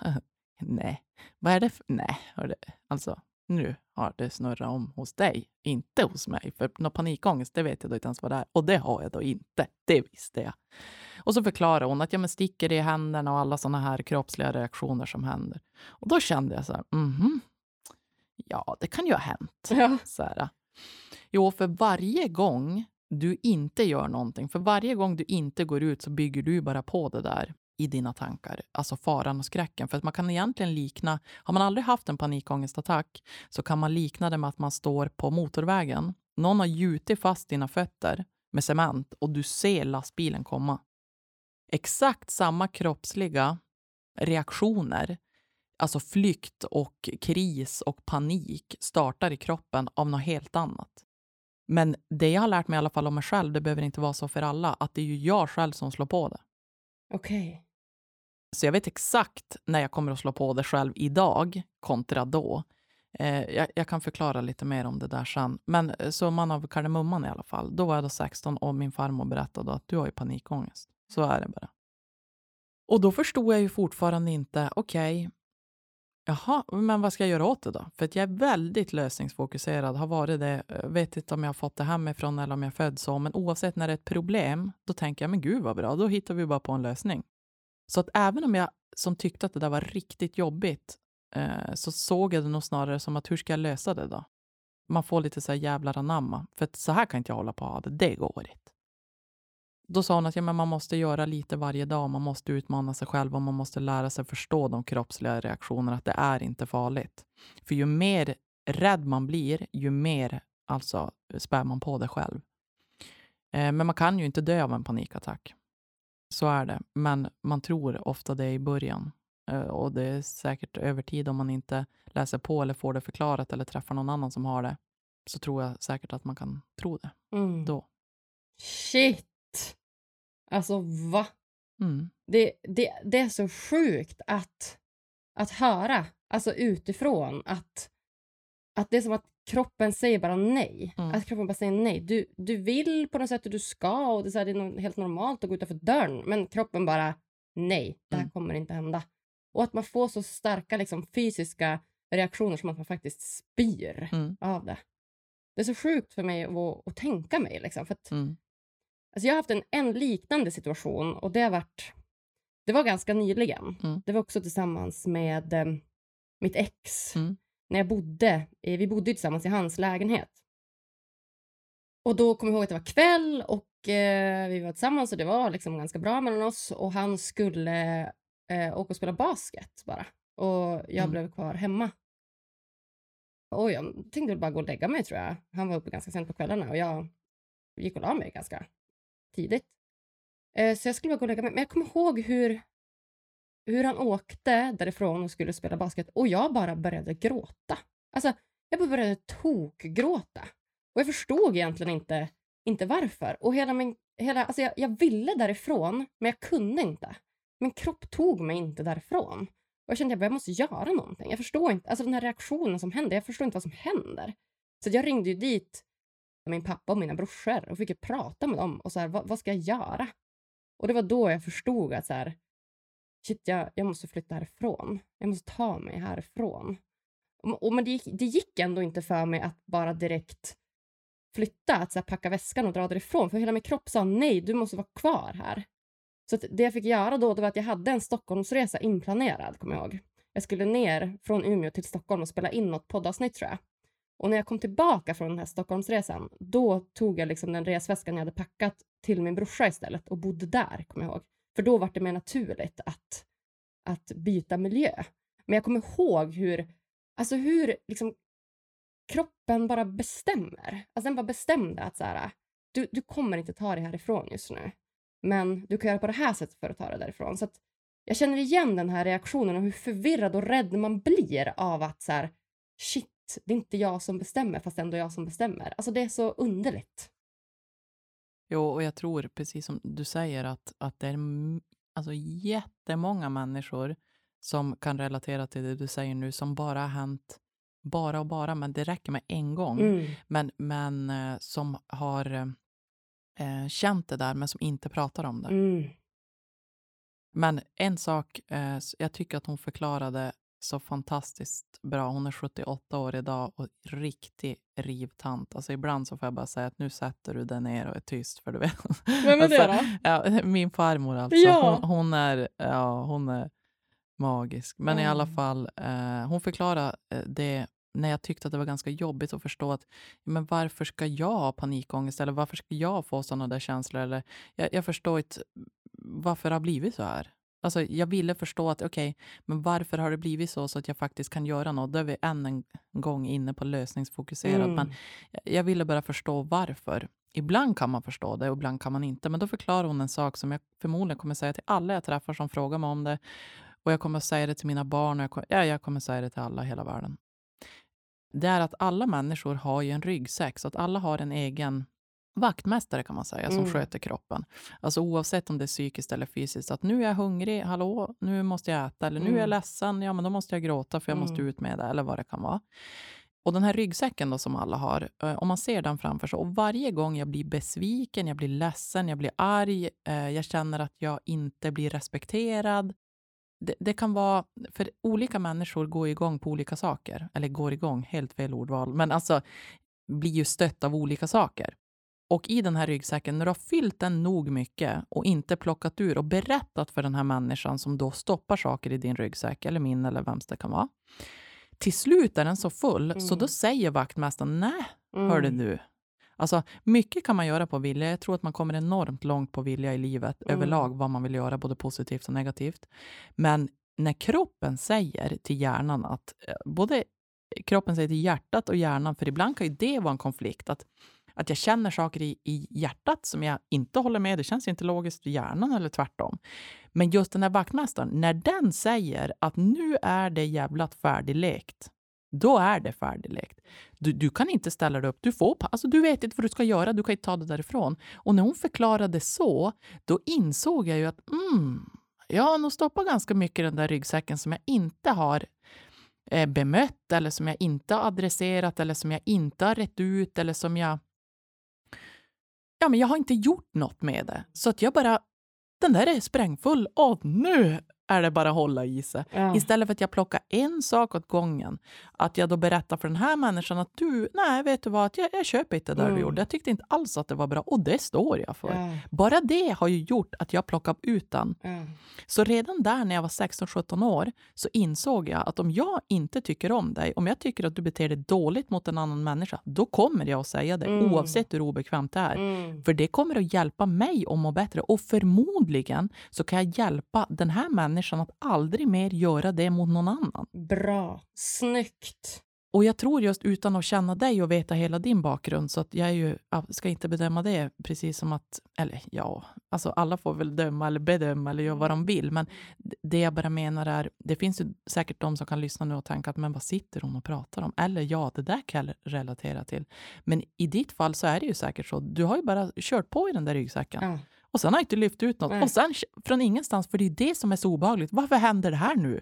Nej, vad är det för... Nej, hörde, alltså nu har det snurrat om hos dig, inte hos mig. För någon panikångest, det vet jag då inte ens vad det är. Och det har jag då inte, det visste jag. Och så förklarar hon att jag sticker det i händerna och alla såna här kroppsliga reaktioner som händer. Och då kände jag så här, mhm, ja, det kan ju ha hänt. Ja. Så här. Jo, för varje gång du inte gör någonting, för varje gång du inte går ut så bygger du bara på det där i dina tankar, alltså faran och skräcken. För att man kan egentligen likna, har man aldrig haft en panikångestattack så kan man likna det med att man står på motorvägen. Någon har gjutit fast dina fötter med cement och du ser lastbilen komma. Exakt samma kroppsliga reaktioner, alltså flykt och kris och panik startar i kroppen av något helt annat. Men det jag har lärt mig i alla fall om mig själv, det behöver inte vara så för alla, att det är ju jag själv som slår på det. Okej. Okay. Så jag vet exakt när jag kommer att slå på det själv idag kontra då. Eh, jag, jag, kan förklara lite mer om det där sen. Men eh, summan av kardemumman i alla fall. Då var jag då 16 och min farmor berättade att du har ju panikångest. Så är det bara. Och då förstod jag ju fortfarande inte, okej, okay, Jaha, men vad ska jag göra åt det då? För att jag är väldigt lösningsfokuserad, har varit det. Eh, vet inte om jag har fått det hemifrån eller om jag är född så, men oavsett när det är ett problem, då tänker jag, men gud vad bra, då hittar vi bara på en lösning. Så att även om jag som tyckte att det där var riktigt jobbigt, eh, så såg jag det nog snarare som att hur ska jag lösa det då? Man får lite så här jävlar anamma, för att så här kan inte jag hålla på att ha det, det går inte. Då sa hon att ja, men man måste göra lite varje dag, man måste utmana sig själv och man måste lära sig förstå de kroppsliga reaktionerna, att det är inte farligt. För ju mer rädd man blir, ju mer alltså spär man på det själv. Eh, men man kan ju inte dö av en panikattack. Så är det. Men man tror ofta det i början. Eh, och det är säkert över tid om man inte läser på eller får det förklarat eller träffar någon annan som har det. Så tror jag säkert att man kan tro det mm. då. Shit! Alltså va? Mm. Det, det, det är så sjukt att, att höra, alltså utifrån, att, att det är som att kroppen säger bara nej. Mm. Att kroppen bara säger nej. Du, du vill på något sätt och du ska och det är, så här, det är helt normalt att gå utanför dörren. Men kroppen bara nej, det här mm. kommer inte hända. Och att man får så starka liksom, fysiska reaktioner som att man faktiskt spyr mm. av det. Det är så sjukt för mig att, att tänka mig. Liksom, för att, mm. Alltså jag har haft en, en liknande situation och det har varit det var ganska nyligen. Mm. Det var också tillsammans med eh, mitt ex. Mm när jag bodde, vi bodde tillsammans i hans lägenhet. Och då kommer jag ihåg att det var kväll och eh, vi var tillsammans och det var liksom ganska bra mellan oss och han skulle eh, åka och spela basket bara. Och jag mm. blev kvar hemma. Och jag tänkte bara gå och lägga mig tror jag. Han var uppe ganska sent på kvällarna och jag gick och la mig ganska tidigt. Eh, så jag skulle bara gå och lägga mig. Men jag kommer ihåg hur hur han åkte därifrån och skulle spela basket och jag bara började gråta. Alltså, jag bara började tokgråta. Och jag förstod egentligen inte, inte varför. Och hela min, hela, alltså jag, jag ville därifrån, men jag kunde inte. Min kropp tog mig inte därifrån. Och jag kände att jag måste göra någonting. Jag förstår inte, alltså den här reaktionen som händer, jag förstår inte vad som händer. Så jag ringde ju dit min pappa och mina brorsor och fick prata med dem och så här, vad, vad, ska jag göra? Och det var då jag förstod att så här, shit, jag, jag måste flytta härifrån. Jag måste ta mig härifrån. Och, och men det gick, det gick ändå inte för mig att bara direkt flytta, att så här, packa väskan och dra därifrån. För hela min kropp sa nej, du måste vara kvar här. Så det jag fick göra då det var att jag hade en Stockholmsresa inplanerad, kommer jag ihåg. Jag skulle ner från Umeå till Stockholm och spela in något poddavsnitt tror jag. Och när jag kom tillbaka från den här Stockholmsresan, då tog jag liksom den resväskan jag hade packat till min brorsa istället och bodde där, kommer jag ihåg. För då var det mer naturligt att, att byta miljö. Men jag kommer ihåg hur, alltså hur liksom, kroppen bara bestämmer. Alltså den bara bestämde att så här, du, du kommer inte ta dig härifrån just nu. Men du kan göra på det här sättet för att ta dig därifrån. Så jag känner igen den här reaktionen och hur förvirrad och rädd man blir av att så här, shit, det är inte jag som bestämmer fast ändå jag som bestämmer. Alltså det är så underligt. Jo, och jag tror precis som du säger att, att det är alltså, jättemånga människor som kan relatera till det du säger nu, som bara har hänt bara och bara, men det räcker med en gång. Mm. Men, men eh, som har eh, känt det där, men som inte pratar om det. Mm. Men en sak, eh, jag tycker att hon förklarade så fantastiskt bra. Hon är 78 år idag och riktig rivtant. Alltså ibland så får jag bara säga att nu sätter du dig ner och är tyst. För du vet. Vem är det alltså, då? Ja, min farmor alltså. Ja. Hon, hon, är, ja, hon är magisk. Men i alla Mm. fall, eh, hon förklarade eh, det när jag tyckte att det var ganska jobbigt att förstå att men varför ska jag ha panikångest eller varför ska jag få sådana där känslor? Eller, jag, jag förstår inte varför det har blivit så här. Alltså, jag ville förstå att okej, men varför har det blivit så så att jag faktiskt kan göra något? Då är vi än en gång inne på lösningsfokuserat. Mm. Men jag- jag ville bara förstå varför. Ibland kan man förstå det och ibland kan man inte. Men då förklarar hon en sak som jag förmodligen kommer säga till alla jag träffar som frågar mig om det. Och jag kommer säga det till mina barn och jag kommer, ja, jag kommer säga det till alla i hela världen. Det är att alla människor har ju en ryggsäck, så att alla har en egen vaktmästare kan man säga, som Mm. sköter kroppen. Alltså oavsett om det är psykiskt eller fysiskt. Att nu är jag hungrig, hallå, nu måste jag äta. Eller nu är jag Mm. ledsen, ja men då måste jag gråta för jag måste Mm. ut med det. Eller vad det kan vara. Och den här ryggsäcken då som alla har, eh, om man ser den framför sig och varje gång jag blir besviken, jag blir ledsen, jag blir arg, eh, jag känner att jag inte blir respekterad. Det, det kan vara, för olika människor går igång på olika saker. Eller går igång, helt fel ordval, men alltså blir ju stött av olika saker. Och i den här ryggsäcken, när du har fyllt den nog mycket och inte plockat ur och berättat för den här människan som då stoppar saker i din ryggsäck, eller min eller vems det kan vara. Till slut är den så full, så Mm. då säger vaktmästaren, nej, Mm. hörde du. Alltså, mycket kan man göra på vilja. Jag tror att man kommer enormt långt på vilja i livet Mm. överlag, vad man vill göra, både positivt och negativt. Men när kroppen säger till hjärnan att, eh, både kroppen säger till hjärtat och hjärnan, för ibland kan ju det vara en konflikt, att, att jag känner saker i, i hjärtat som jag inte håller med, det känns inte logiskt i hjärnan eller tvärtom. Men just den här vaktmästaren, när den säger att nu är det jävlat färdiglekt, då är det färdiglekt. Du, du kan inte ställa dig upp. Du, får, alltså, du vet inte vad du ska göra, du kan inte ta det därifrån. Och när hon förklarade så, då insåg jag ju att mm, jag har nog stoppat ganska mycket i den där ryggsäcken som jag inte har eh, bemött eller som jag inte har adresserat eller som jag inte har rätt ut eller som jag... Ja, men jag har inte gjort något med det. Så att jag bara... Den där är sprängfull Åh, nu är det bara att hålla i sig. Ja. Istället för att jag plockar en sak åt gången. Att jag då berättar för den här människan att du, nej vet du vad, att jag, jag köper inte det där Mm. du gjorde. Jag tyckte inte alls att det var bra och det står jag för. Ja. Bara det har ju gjort att jag plockade ut den. Ja. Så redan där när jag var 16-17 år så insåg jag att om jag inte tycker om dig, om jag tycker att du beter dig dåligt mot en annan människa, då kommer jag att säga det Mm. oavsett hur obekvämt det är. Mm. För det kommer att hjälpa mig att må bättre och förmodligen så kan jag hjälpa den här människan att aldrig mer göra det mot någon annan. Bra. Snyggt. Och jag tror just utan att känna dig och veta hela din bakgrund så att jag är ju, ska inte bedöma det precis som att, eller ja, alltså alla får väl döma eller bedöma eller göra vad de vill. Men det jag bara menar är, det finns ju säkert de som kan lyssna nu och tänka att men vad sitter hon och pratar om? Eller ja, det där kan jag relatera till. Men i ditt fall så är det ju säkert så. Du har ju bara kört på i den där ryggsäcken. Ja. Och sen har jag inte lyft ut något. Nej. Och sen från ingenstans, för det är det som är så obehagligt. Varför händer det här nu?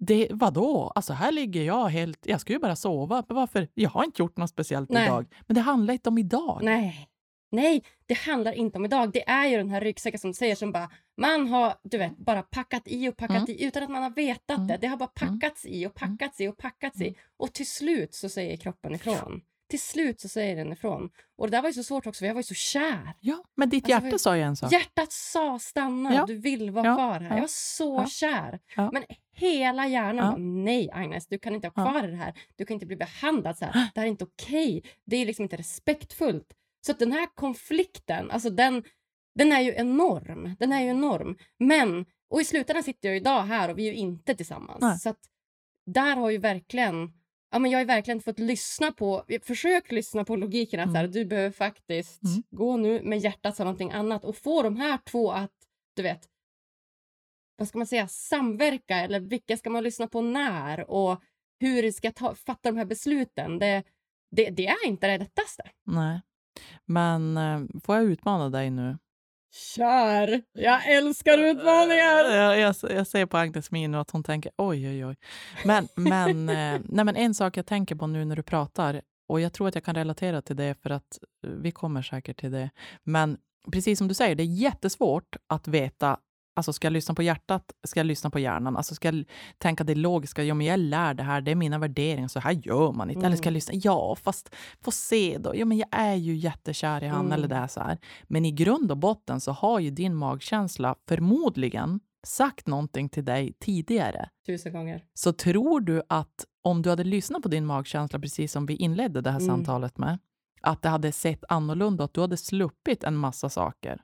Det, vadå? Alltså här ligger jag helt... Jag ska ju bara sova. Varför? Jag har inte gjort något speciellt Nej. idag. Men det handlar inte om idag. Nej. Nej, det handlar inte om idag. Det är ju den här ryggsäcken som du säger som bara man har du vet, bara packat i och packat Mm. i utan att man har vetat Mm. det. Det har bara Mm. packats i och packats i och packats Mm. i. Och till slut så säger kroppen ifrån. Till slut så säger den ifrån. Och det där var ju så svårt också för jag var ju så kär. Ja, men ditt Alltså, hjärta vad- sa ju en sak. Hjärtat sa stanna, Ja. du vill vara Ja. kvar här. Ja. Jag var så Ja. kär. Men hela hjärnan Ja. bara, nej Agnes, du kan inte ha kvar det här. Du kan inte bli behandlad så här. Det här är inte okej. Det är liksom inte respektfullt. Så den här konflikten, alltså den, den är ju enorm. Den är ju enorm. Men, och i slutändan sitter jag idag här och vi är ju inte tillsammans. Nej. Så att där har ju verkligen Ja, men jag har verkligen fått lyssna på, försök lyssna på logiken att så här, Mm. du behöver faktiskt Mm. gå nu med hjärtat sa någonting annat och få de här två att, du vet, vad ska man säga, samverka eller vilka ska man lyssna på när och hur ska jag ta, fatta de här besluten. Det, det, det är inte det lättaste. Nej. Men eh, får jag utmana dig nu? Kär! Jag älskar utmaningar! Jag, jag, jag ser på Agnes min att hon tänker oj, oj, oj. Men, men, eh, nej, men en sak jag tänker på nu när du pratar, och jag tror att jag kan relatera till det för att eh, vi kommer säkert till det. Men precis som du säger, det är jättesvårt att veta Alltså ska jag lyssna på hjärtat, ska jag lyssna på hjärnan? Alltså ska jag tänka det logiska, ja men jag lär det här, det är mina värderingar, så här gör man inte. Mm. Eller ska jag lyssna, ja fast få se då, ja men jag är ju jättekär i han mm. eller det är så här. Men i grund och botten så har ju din magkänsla förmodligen sagt någonting till dig tidigare. Tusen gånger. Så tror du att om du hade lyssnat på din magkänsla precis som vi inledde det här mm. samtalet med, att det hade sett annorlunda att du hade sluppit en massa saker?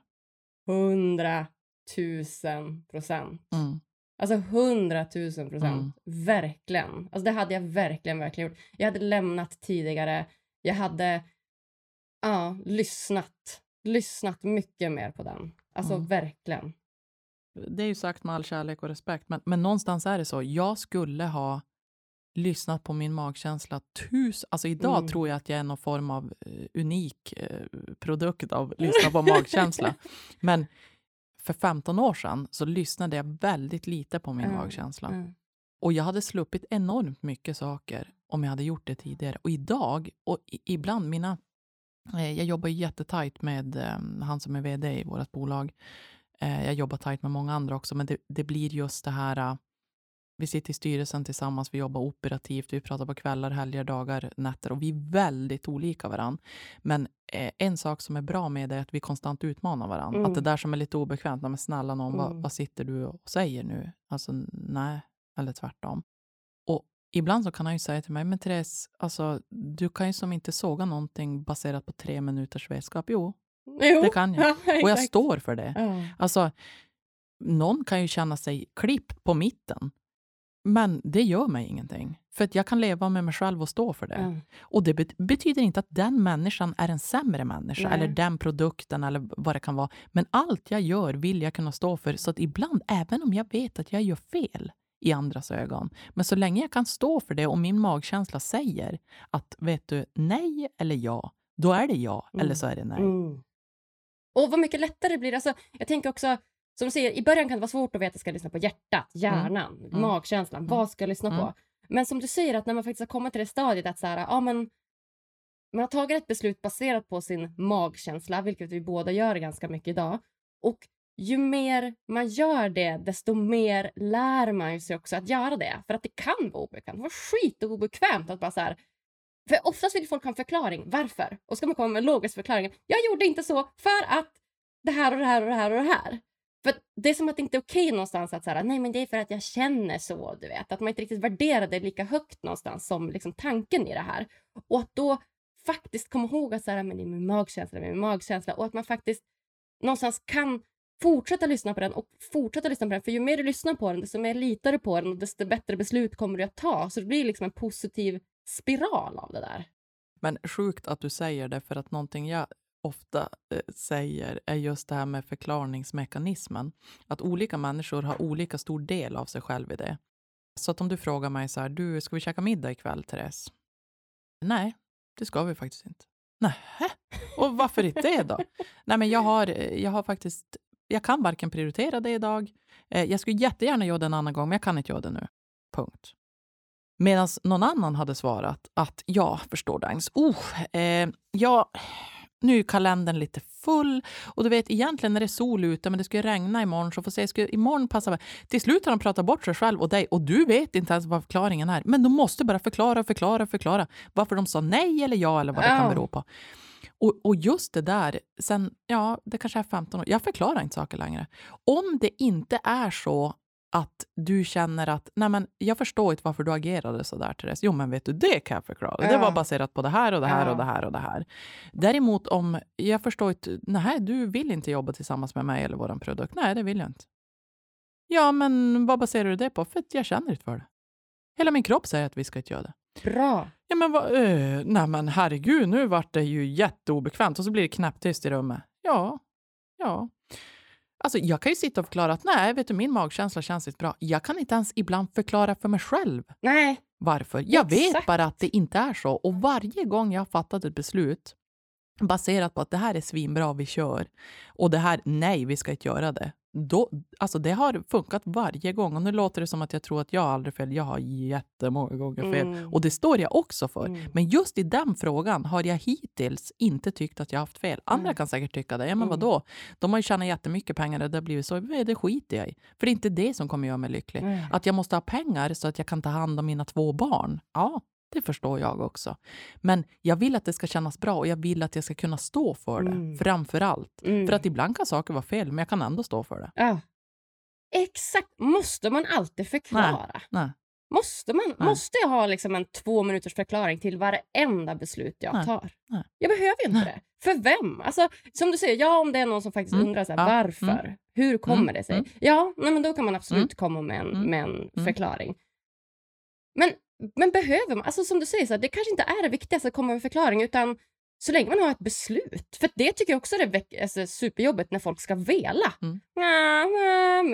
Hundra tusen procent. Mm. Alltså hundratusen procent. Mm. Verkligen. Alltså det hade jag verkligen, verkligen gjort. Jag hade lämnat tidigare. Jag hade ja, lyssnat. Lyssnat mycket mer på den. Alltså mm. verkligen. Det är ju sagt med all kärlek och respekt, men, men någonstans är det så. Jag skulle ha lyssnat på min magkänsla tusen... Alltså idag mm. tror jag att jag är någon form av uh, unik uh, produkt av lyssna på magkänsla. Men för 15 år sedan så lyssnade jag väldigt lite på min mm. magkänsla. Mm. Och jag hade sluppit enormt mycket saker om jag hade gjort det tidigare. Och idag, och ibland mina... Eh, jag jobbar jättetajt med eh, han som är vd i vårt bolag. Eh, jag jobbar tajt med många andra också, men det, det blir just det här vi sitter i styrelsen tillsammans, vi jobbar operativt, vi pratar på kvällar, helger, dagar, nätter och vi är väldigt olika varandra. Men en sak som är bra med det är att vi konstant utmanar varandra. Mm. Att det där som är lite obekvämt, men snälla någon, mm. vad, vad, sitter du och säger nu? Alltså nej, eller tvärtom. Och ibland så kan han ju säga till mig, men Therese, alltså, du kan ju som inte såga någonting baserat på tre minuters vetskap. Jo, jo. det kan jag. Ja, och jag står för det. Ja. Alltså, någon kan ju känna sig klippt på mitten men det gör mig ingenting. För att jag kan leva med mig själv och stå för det. Mm. Och det bet betyder inte att den människan är en sämre människa, Nej. eller den produkten, eller vad det kan vara. Men allt jag gör vill jag kunna stå för. Så att ibland, även om jag vet att jag gör fel i andras ögon, men så länge jag kan stå för det och min magkänsla säger att vet du, nej eller ja, då är det ja, mm. eller så är det nej. Mm. Och vad mycket lättare blir det. Alltså, jag tänker också, som säger, i början kan det vara svårt att veta, ska jag lyssna på hjärtat, mm. hjärnan, mm. magkänslan, mm. vad ska jag lyssna på? Mm. Men som du säger, att när man faktiskt har kommit till det stadiet att så här, ja, men, man har tagit ett beslut baserat på sin magkänsla, vilket vi båda gör ganska mycket idag. Och ju mer man gör det, desto mer lär man sig också att göra det. För att det kan vara obekvämt. Det var skitobekvämt att bara så här, för oftast vill folk ha en förklaring. Varför? Och ska man komma med en logisk förklaring. Jag gjorde inte så för att det här och det här och det här och det här. För Det är som att det inte är okej någonstans att säga nej men det är för att jag känner så. du vet. Att man inte riktigt värderar det lika högt någonstans som liksom tanken i det här. Och att då faktiskt komma ihåg att så här, men det är min magkänsla, det är min magkänsla. Och att man faktiskt någonstans kan fortsätta lyssna på den och fortsätta lyssna på den. För ju mer du lyssnar på den, desto mer litar du på den och desto bättre beslut kommer du att ta. Så det blir liksom en positiv spiral av det där. Men sjukt att du säger det, för att någonting jag ofta eh, säger är just det här med förklaringsmekanismen. Att olika människor har olika stor del av sig själv i det. Så att om du frågar mig så här, du, ska vi käka middag ikväll, Therese? Nej, det ska vi faktiskt inte. Nej, och varför inte det då? Nej, men jag har, eh, jag har faktiskt, jag kan varken prioritera det idag. Eh, jag skulle jättegärna göra det en annan gång, men jag kan inte göra det nu. Punkt. Medan någon annan hade svarat att ja, förstår du Agnes, oh, eh, ja, nu är kalendern lite full och du vet egentligen när det är sol ute men det ska regna imorgon så får se, ska imorgon passa. Till slut har de pratat bort sig själv och dig och du vet inte ens vad förklaringen är. Men de måste bara förklara, förklara, förklara varför de sa nej eller ja eller vad det kan bero på. Och, och, just det där, sen, ja, det kanske är 15 år, jag förklarar inte saker längre. Om det inte är så att du känner att nej men, jag förstår inte varför du agerade så där, Therese. Jo, men vet du, det kan jag förklara. Ja. Det var baserat på det här och det här ja. och det här och det här. Däremot om jag förstår inte, nej, du vill inte jobba tillsammans med mig eller vår produkt. Nej, det vill jag inte. Ja, men vad baserar du det på? För att jag känner inte för det. Hela min kropp säger att vi ska inte göra det. Bra. Ja, men vad, eh, nej men herregud, nu vart det ju jätteobekvämt och så blir det knäpptyst i rummet. Ja, ja. Alltså, jag kan ju sitta och förklara att nej, vet du, min magkänsla känns inte bra. Jag kan inte ens ibland förklara för mig själv nej. varför. Jag Exakt. vet bara att det inte är så. Och varje gång jag har fattat ett beslut baserat på att det här är svinbra, vi kör, och det här, nej, vi ska inte göra det. Då, alltså det har funkat varje gång. Och nu låter det som att jag tror att jag aldrig fel. Jag har jättemånga gånger fel. Mm. Och det står jag också för. Mm. Men just i den frågan har jag hittills inte tyckt att jag haft fel. Andra Nej. kan säkert tycka det. Ja, men Mm. vadå? De har ju tjänat jättemycket pengar och det har blivit så. Det skiter jag i. För det är inte det som kommer göra mig lycklig. Att jag måste ha pengar så att jag kan ta hand om mina två barn. Ja, det förstår jag också. Men jag vill att det ska kännas bra och jag vill att jag ska kunna stå för det. Mm. Framför allt. Mm. För att ibland kan saker vara fel, men jag kan ändå stå för det. Ja. Exakt. Måste man alltid förklara? Nej. Måste, man, Nej. måste jag ha liksom en två minuters förklaring till varenda beslut jag Nej. tar? Nej. Jag behöver inte Nej. det. För vem? Alltså, som du säger, ja om det är någon som faktiskt Mm. undrar så här, Ja. varför, hur kommer Mm. det sig? Mm. Ja, nej, men då kan man absolut Mm. komma med en, Mm. med en Mm. förklaring. Men, men behöver man, alltså som du säger, så här, det kanske inte är det viktigaste att komma med en förklaring utan så länge man har ett beslut. För det tycker jag också är alltså, superjobbigt när folk ska vela. Mm. Ja,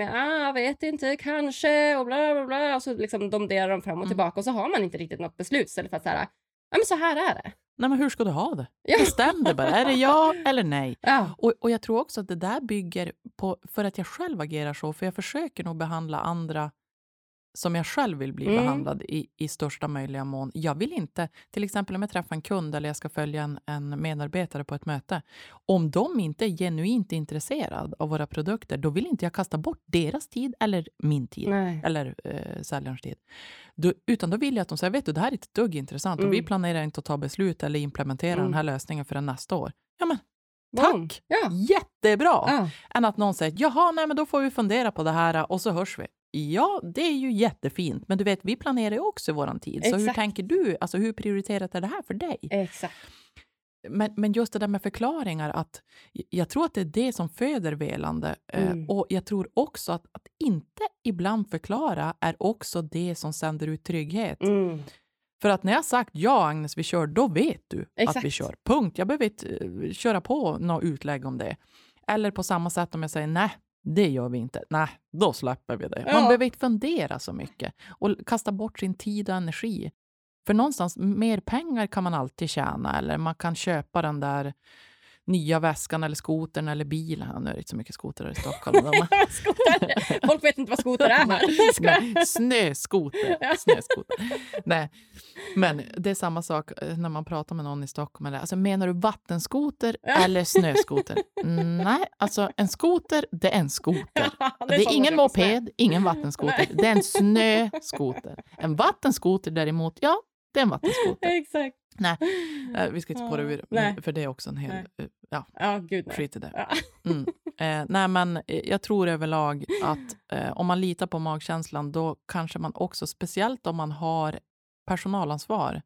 ja, vet inte, kanske och bla bla bla. Och så liksom domderar de fram och Mm. tillbaka och så har man inte riktigt något beslut istället för att säga ja men så här är det. Nej, men hur ska du ha det? Ja. Bestäm dig bara. Är det ja eller nej? Ja. Och, och jag tror också att det där bygger på, för att jag själv agerar så, för jag försöker nog behandla andra som jag själv vill bli Mm. behandlad i, i största möjliga mån. Jag vill inte, till exempel om jag träffar en kund eller jag ska följa en, en medarbetare på ett möte. Om de inte är genuint intresserade av våra produkter, då vill inte jag kasta bort deras tid eller min tid. Nej. Eller eh, säljarens tid. Då, utan då vill jag att de säger, vet du, det här är inte ett dugg intressant och vi Mm. planerar inte att ta beslut eller implementera Mm. den här lösningen förrän nästa år. Ja, men tack! Ja. Jättebra! Ja. Än att någon säger, jaha, nej men då får vi fundera på det här och så hörs vi. Ja, det är ju jättefint, men du vet, vi planerar ju också vår tid. Så hur Exakt. tänker du? Alltså hur prioriterat är det här för dig? Exakt. Men, men just det där med förklaringar, att jag tror att det är det som föder velande. Eh, Mm. Och jag tror också att, att inte ibland förklara är också det som sänder ut trygghet. Mm. För att när jag sagt ja Agnes, vi kör, då vet du att vi Exakt. kör. Punkt. Jag behöver inte eh, köra på något utlägg om det. Eller på samma sätt om jag säger nej, det gör vi inte. Nej, då släpper vi det. Man Ja. behöver inte fundera så mycket och kasta bort sin tid och energi. För någonstans, mer pengar kan man alltid tjäna eller man kan köpa den där nya väskan eller skotern eller bilen. Nu är det inte så mycket skotrar i Stockholm. Skoter. Folk vet inte vad skoter är här. Snöskoter. Snöskoter. Nej, men det är samma sak eh, när man pratar med någon i Stockholm. Eller, alltså, menar du vattenskoter eller snöskoter? Mm, Nej, alltså en skoter, det är en skoter. Det är, ingen moped, ingen vattenskoter. Nej. Det är en snöskoter. En vattenskoter däremot, ja, det är en vattenskoter. Exakt. Nej, vi ska inte spåra ur, för det är också en hel... Nej. eh, Ja, Ja, gud nej. skit i det. Mm. Eh, nej, men eh, jag tror överlag att eh, om man litar på magkänslan, då kanske man också, speciellt om man har personalansvar.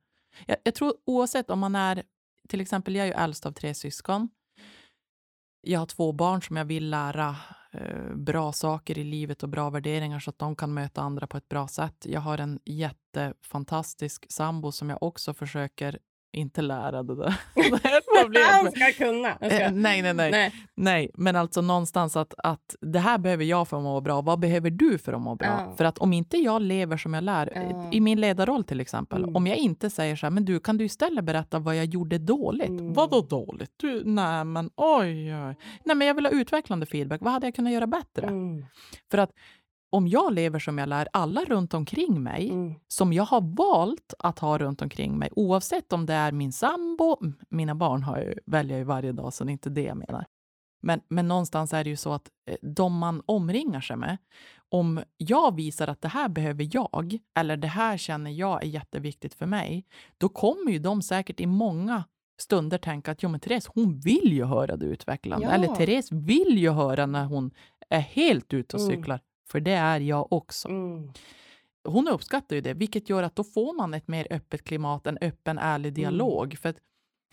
Jag, jag tror oavsett om man är, till exempel jag är ju äldst av tre syskon. Jag har två barn som jag vill lära Eh, bra saker i livet och bra värderingar så att de kan möta andra på ett bra sätt. Jag har en jättefantastisk sambo som jag också försöker inte lära det där. Han ska kunna. Ska. Eh, nej, nej, nej. Nej. Nej, men alltså någonstans att, att det här behöver jag för att må bra. Vad behöver du för att må bra? Ja. För att om inte jag lever som jag lär, Ja. i min ledarroll till exempel, Mm. om jag inte säger så här, men du kan du istället berätta vad jag gjorde dåligt? Mm. Vadå dåligt? Du, nej, men oj, oj. Nej, men jag vill ha utvecklande feedback. Vad hade jag kunnat göra bättre? Mm. För att om jag lever som jag lär alla runt omkring mig, Mm. som jag har valt att ha runt omkring mig, oavsett om det är min sambo, mina barn har jag, väljer jag ju varje dag, så det är inte det jag menar. Men, men någonstans är det ju så att eh, de man omringar sig med, om jag visar att det här behöver jag, eller det här känner jag är jätteviktigt för mig, då kommer ju de säkert i många stunder tänka att jo, men Therese, hon vill ju höra det utvecklande. Ja. Eller Therese vill ju höra när hon är helt ute och Mm. För det är jag också. Mm. Hon uppskattar ju det, vilket gör att då får man ett mer öppet klimat, en öppen, ärlig Mm. dialog. För att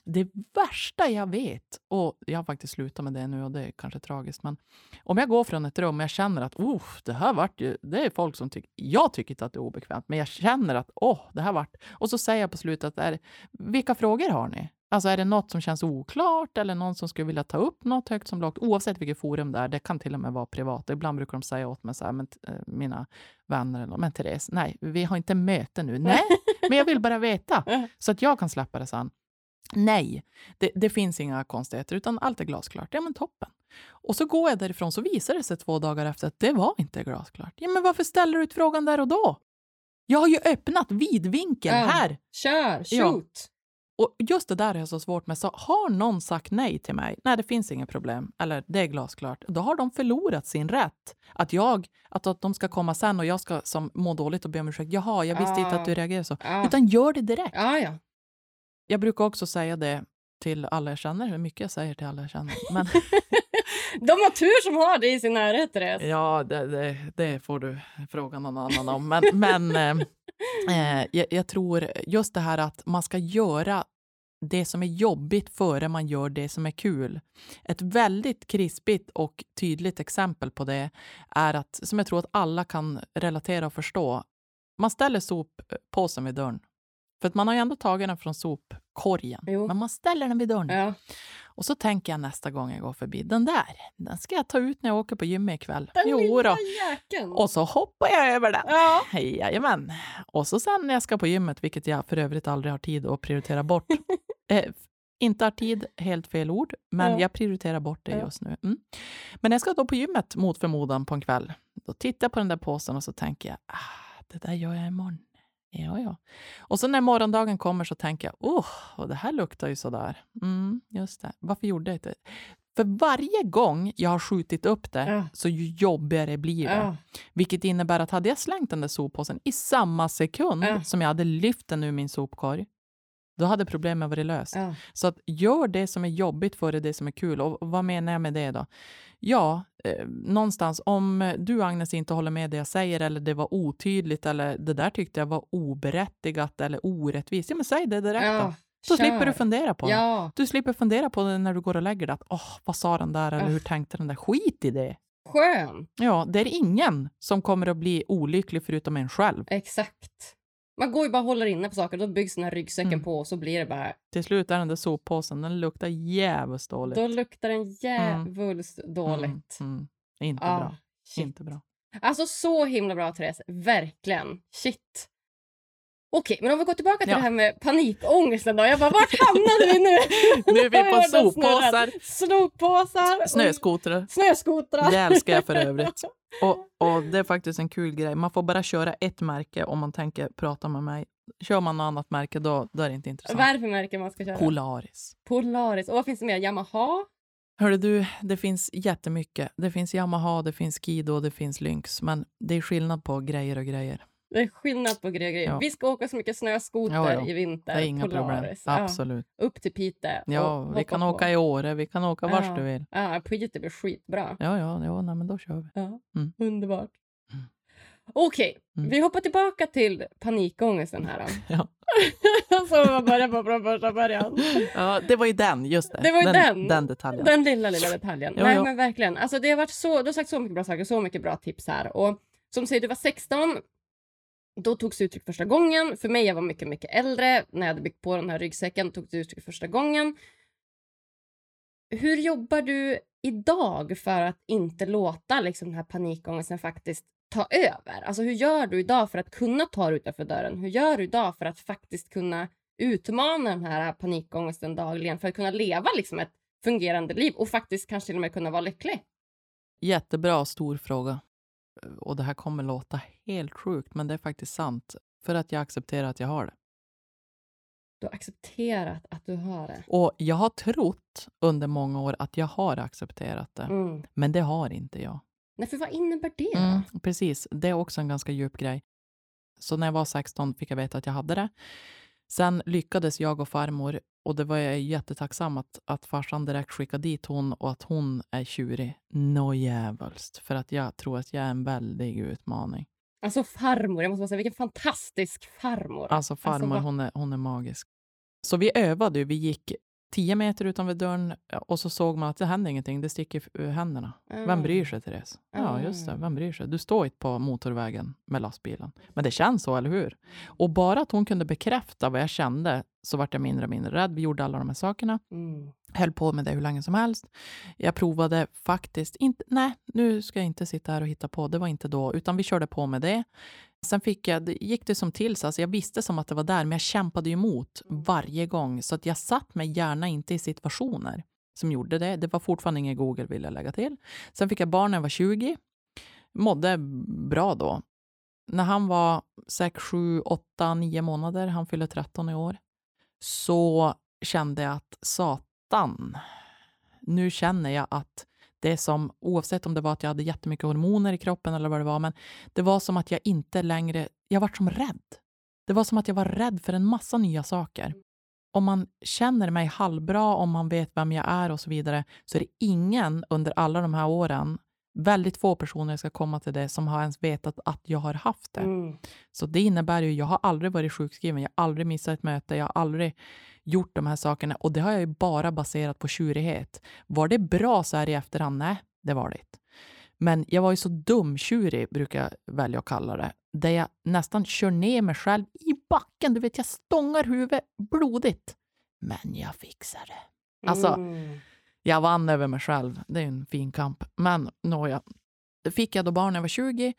det värsta jag vet, och jag har faktiskt slutat med det nu och det är kanske tragiskt, men om jag går från ett rum och jag känner att oh, det här vart ju, det är folk som tycker, jag tycker inte att det är obekvämt, men jag känner att åh, oh, det här vart, och så säger jag på slutet, är, vilka frågor har ni? Alltså är det något som känns oklart eller någon som skulle vilja ta upp något högt som lågt, oavsett vilket forum det är, det kan till och med vara privat. Ibland brukar de säga åt mig så här, men, eh, mina vänner, eller, men Therese, nej, vi har inte möte nu. Nej, men jag vill bara veta så att jag kan släppa det sen. Nej, det, det finns inga konstigheter, utan allt är glasklart. Ja, men toppen. Och så går jag därifrån så visar det sig två dagar efter att det var inte glasklart. Ja, men varför ställer du ut frågan där och då? Jag har ju öppnat vidvinkel Ja. här. Kör, Ja. shoot! Och just det där är jag så svårt med. Så har någon sagt nej till mig, nej det finns inget problem, eller det är glasklart, då har de förlorat sin rätt. Att jag, att, att de ska komma sen och jag ska som må dåligt och be om ursäkt. Jaha, jag visste inte Ja. att du reagerade så. Ja. Utan gör det direkt. ja, ja. Jag brukar också säga det till alla jag känner, hur mycket jag säger till alla jag känner. Men De har tur som har det i sin närhet, Therese. ja, det, det, det får du fråga någon annan om. Men, men eh, eh, jag, jag tror just det här att man ska göra det som är jobbigt före man gör det som är kul. Ett väldigt krispigt och tydligt exempel på det är att, som jag tror att alla kan relatera och förstå, man ställer soppåsen vid dörren. För att man har ju ändå tagit den från sopkorgen, Jo. men man ställer den vid dörren. Ja. Och så tänker jag nästa gång jag går förbi, den där, den ska jag ta ut när jag åker på gymmet ikväll. Den Jo lilla jäkeln. Och så hoppar jag över den. Ja. Jajamän. Och så sen när jag ska på gymmet, vilket jag för övrigt aldrig har tid att prioritera bort. eh, inte har tid, helt fel ord, men Ja. jag prioriterar bort det just nu. Mm. Men när jag ska då på gymmet mot förmodan på en kväll, då tittar jag på den där påsen och så tänker jag, ah, det där gör jag imorgon. Ja, ja. Och så när morgondagen kommer så tänker jag, oh, och det här luktar ju sådär. Mm, just det. Varför gjorde jag inte? För varje gång jag har skjutit upp det Ja. så ju jobbigare blir det. Ja. Vilket innebär att hade jag slängt den där soppåsen i samma sekund Ja. som jag hade lyft den ur min sopkorg, då hade problemet varit löst. Ja. Så att gör det som är jobbigt före det som är kul. Och vad menar jag med det då? Ja, eh, någonstans om du Agnes inte håller med det jag säger eller det var otydligt eller det där tyckte jag var oberättigat eller orättvist, ja men säg det direkt då. Ja. Så Kör. slipper du fundera på det. Ja. Du slipper fundera på det när du går och lägger dig. Att, Åh, vad sa den där? Eller Ah. hur tänkte den där? Skit i det. Skön. Ja, det är ingen som kommer att bli olycklig förutom en själv. Exakt. Man går ju bara och håller inne på saker. Då byggs den här ryggsäcken Mm. på och så blir det bara... Till slut är den där soppåsen, den luktar jävligt dåligt. Då luktar den djävulskt dåligt. Mm, mm. Inte Ah, bra. shit. Inte bra. Alltså så himla bra Therese. Verkligen. Shit. Okej, men om vi går tillbaka till Ja. det här med panikångesten då. Jag bara, vart hamnade vi nu? Nu är vi på soppåsar. Och Snöskotrar. Snöskotrar. Det älskar jag för övrigt. Och, och det är faktiskt en kul grej. Man får bara köra ett märke om man tänker prata med mig. Kör man något annat märke då, då är det inte intressant. Vad är det för märke man ska köra? Polaris. Polaris. Och vad finns det mer? Yamaha? Hörde du, det finns jättemycket. Det finns Yamaha, det finns Skido, det finns Lynx. Men det är skillnad på grejer och grejer. Det är skillnad på grejer. Ja. Vi ska åka så mycket snöskoter Ja, ja. i vinter. Det är inga problem. Polaris. Ja. Absolut. Upp till Piteå. Ja, vi kan på. åka i Åre, vi kan åka vart Ja. du vill. Ja, Piteå blir skitbra. Ja, ja, ja nej, men då kör vi. Ja, Mm. underbart. Mm. Okej, Mm. vi hoppar tillbaka till panikångesten här. Ja. Så man börjar på från första början. Ja, det var ju den, just det. Det var ju den, den. den detaljen. Den lilla, lilla detaljen. Jo, Nej, jo. men verkligen. Alltså, det har varit så, du har sagt så mycket bra saker, så mycket bra tips här. Och som säger, du var 16. Då togs det uttryck första gången. För mig, jag var mycket, mycket äldre. När jag hade byggt på den här ryggsäcken togs det uttryck första gången. Hur jobbar du idag för att inte låta liksom, den här panikångesten faktiskt ta över? Alltså hur gör du idag för att kunna ta dig utanför dörren? Hur gör du idag för att faktiskt kunna utmana den här panikångesten dagligen för att kunna leva liksom ett fungerande liv och faktiskt kanske till och med kunna vara lycklig? Jättebra stor fråga. Och det här kommer låta helt sjukt, men det är faktiskt sant. För att jag accepterar att jag har det. Du har accepterat att du har det. Och jag har trott under många år att jag har accepterat det. Mm. Men det har inte jag. Nej, för vad innebär det? Mm, precis, det är också en ganska djup grej. Så när jag var 16 fick jag veta att jag hade det. Sen lyckades jag och farmor, och det var jag jättetacksam att, att farsan direkt skickade dit hon och att hon är tjurig. Nå jävulst, för att jag tror att jag är en väldig utmaning. Alltså farmor, jag måste bara säga vilken fantastisk farmor. Alltså farmor, vad- hon, är, hon är magisk. Så vi övade, vi gick 10 meter utanför dörren och så såg man att det händer ingenting, det sticker ur händerna. Vem Ah. bryr sig, Therese? Ja, just det. Ah. Vem bryr sig? Du står inte på motorvägen med lastbilen. Men det känns så, eller hur? Och bara att hon kunde bekräfta vad jag kände så vart jag mindre och mindre rädd. Vi gjorde alla de här sakerna. Mm. Höll på med det hur länge som helst. Jag provade faktiskt inte... Nej, nu ska jag inte sitta här och hitta på. Det var inte då, utan vi körde på med det. Sen fick jag, gick det som till sig. Alltså jag visste som att det var där, men jag kämpade emot varje gång. Så att jag satt mig gärna inte i situationer som gjorde det. Det var fortfarande ingen Google vill jag lägga till. Sen fick jag barn när jag var 20. Mådde bra då. När han var 6, 7, 8, 9 månader, han fyller 13 i år, så kände jag att satan, nu känner jag att det som, oavsett om det var att jag hade jättemycket hormoner i kroppen eller vad det var, men det var som att jag inte längre, jag var som rädd. Det var som att jag var rädd för en massa nya saker. Om man känner mig halvbra, om man vet vem jag är och så vidare, så är det ingen under alla de här åren, väldigt få personer ska komma till det, som har ens vetat att jag har haft det. Mm. Så det innebär ju, jag har aldrig varit sjukskriven, jag har aldrig missat ett möte, jag har aldrig gjort de här sakerna och det har jag ju bara baserat på tjurighet. Var det bra så här i efterhand? Nej, det var det inte. Men jag var ju så dumtjurig, brukar jag välja att kalla det, där jag nästan kör ner mig själv i backen. Du vet, jag stångar huvudet blodigt. Men jag fixar det. Alltså, Mm. jag vann över mig själv. Det är en fin kamp. Men nåja, fick jag då barn när jag var 20.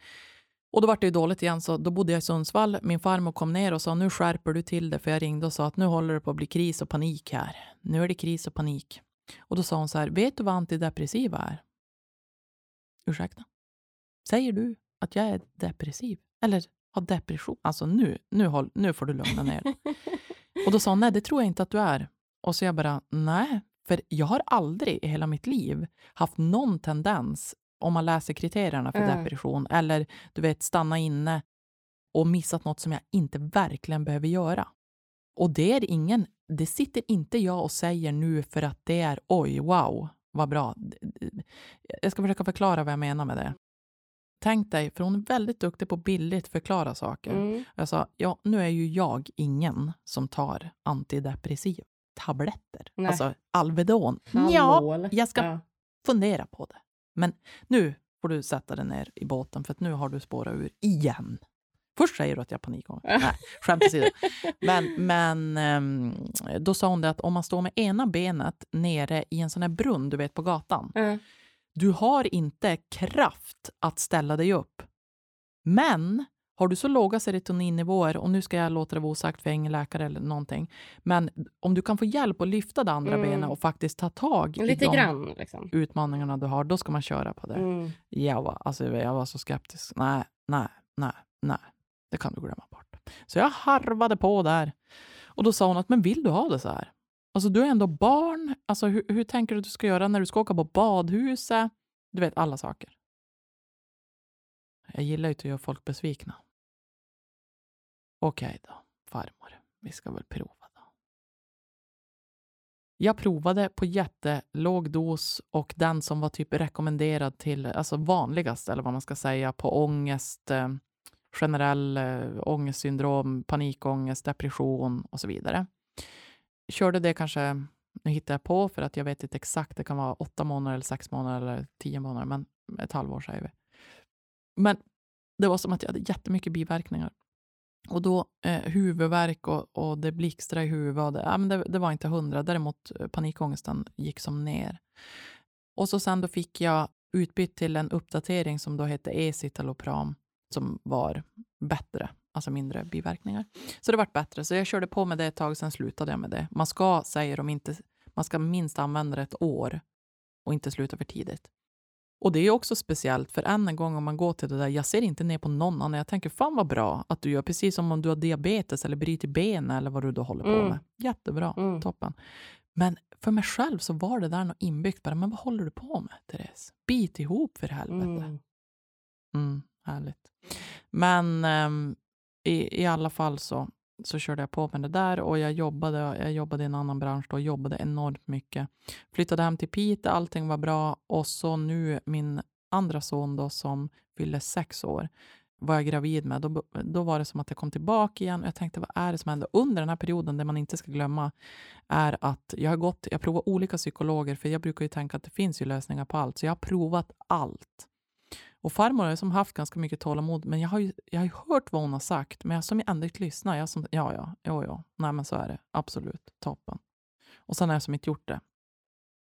Och då var det ju dåligt igen, så då bodde jag i Sundsvall. Min farmor kom ner och sa nu skärper du till det, för jag ringde och sa att nu håller det på att bli kris och panik här. Nu är det kris och panik. Och då sa hon så här, vet du vad antidepressiva är? Ursäkta? Säger du att jag är depressiv? Eller har depression? Alltså nu, nu, håll, nu får du lugna ner dig. Och då sa hon, nej det tror jag inte att du är. Och så jag bara, nej, för jag har aldrig i hela mitt liv haft någon tendens, om man läser kriterierna för Mm. depression, eller du vet stanna inne och missat något som jag inte verkligen behöver göra. Och det är ingen, det sitter inte jag och säger nu för att det är oj, wow, vad bra. Jag ska försöka förklara vad jag menar med det. Tänk dig, för hon är väldigt duktig på billigt förklara saker. Mm. Jag sa, ja, nu är ju jag ingen som tar antidepressiv tabletter. Nej. Alltså Alvedon. Ja, Hallå, jag ska Ja. fundera på det. Men nu får du sätta dig ner i båten för att nu har du spårat ur igen. Först säger du att jag har panikångest. Nej, skämt åsido. Men, men ehm, då sa hon det att om man står med ena benet nere i en sån här brunn, du vet på gatan. Ja. Du har inte kraft att ställa dig upp. Men har du så låga serotoninnivåer, och nu ska jag låta det vara osagt för jag är ingen läkare eller någonting, men om du kan få hjälp att lyfta det andra Mm. benet och faktiskt ta tag i Lite de grann liksom. utmaningarna du har, då ska man köra på det. Mm. Jag, var, alltså, jag var så skeptisk. Nej, nej, nej, nej. Det kan du glömma bort. Så jag harvade på där. Och då sa hon att, men vill du ha det så här? Alltså du är ändå barn. Alltså hur, hur tänker du att du ska göra när du ska åka på badhuset? Du vet, alla saker. Jag gillar ju att göra folk besvikna. Okej då, farmor. Vi ska väl prova då. Jag provade på jättelåg dos och den som var typ rekommenderad till, alltså vanligast eller vad man ska säga, på ångest, eh, generell eh, ångestsyndrom, panikångest, depression och så vidare. Körde det kanske, nu hittar jag på för att jag vet inte exakt, det kan vara åtta månader eller sex månader eller tio månader, men ett halvår säger vi. Men det var som att jag hade jättemycket biverkningar. Och då eh, huvudvärk och, och det blixtrade i huvudet. Det, ja, men det, det var inte hundra. Däremot eh, panikångesten gick som ner. Och så sen då fick jag utbytt till en uppdatering som då hette Escitalopram som var bättre, alltså mindre biverkningar. Så det vart bättre. Så jag körde på med det ett tag, sen slutade jag med det. Man ska, säger de, inte, man ska minst använda det ett år och inte sluta för tidigt. Och det är också speciellt, för än en gång om man går till det där, jag ser inte ner på någon annan. Jag tänker, fan vad bra att du gör, precis som om du har diabetes eller bryter ben eller vad du då håller på Mm. med. Jättebra, Mm. toppen. Men för mig själv så var det där något inbyggt bara, men vad håller du på med, Therese? Bit ihop för helvete. Mm. Mm, härligt. Men ehm, i, i alla fall så, så körde jag på med det där och jag jobbade, jag jobbade i en annan bransch då, jobbade enormt mycket. Flyttade hem till Piteå, allting var bra och så nu min andra son då som fyllde sex år var jag gravid med. Då, då var det som att jag kom tillbaka igen och jag tänkte vad är det som händer? Under den här perioden, det man inte ska glömma, är att jag har gått, jag provat olika psykologer för jag brukar ju tänka att det finns ju lösningar på allt, så jag har provat allt. Och farmor har ju som haft ganska mycket tålamod, men jag har ju, jag har ju hört vad hon har sagt, men jag som ändå inte lyssnar. Jag som, ja, ja, jo, ja, nej men så är det, absolut, toppen. Och sen har jag som inte gjort det.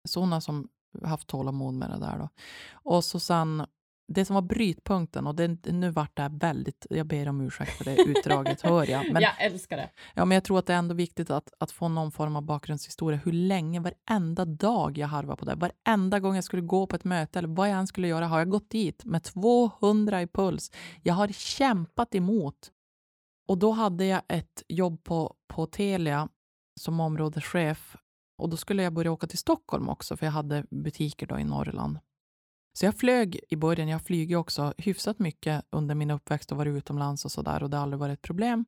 Så hon har som haft tålamod med det där då. Och så sen det som var brytpunkten, och det, nu vart det här väldigt, jag ber om ursäkt för det utdraget, hör jag. Men, jag älskar det. Ja, men jag tror att det är ändå viktigt att, att få någon form av bakgrundshistoria, hur länge, varenda dag jag harvar på det, varenda gång jag skulle gå på ett möte eller vad jag än skulle göra, har jag gått dit med 200 i puls. Jag har kämpat emot. Och då hade jag ett jobb på, på Telia som områdeschef och då skulle jag börja åka till Stockholm också, för jag hade butiker då i Norrland. Så jag flög i början, jag flyger också hyfsat mycket under min uppväxt och varit utomlands och sådär och det har aldrig varit ett problem.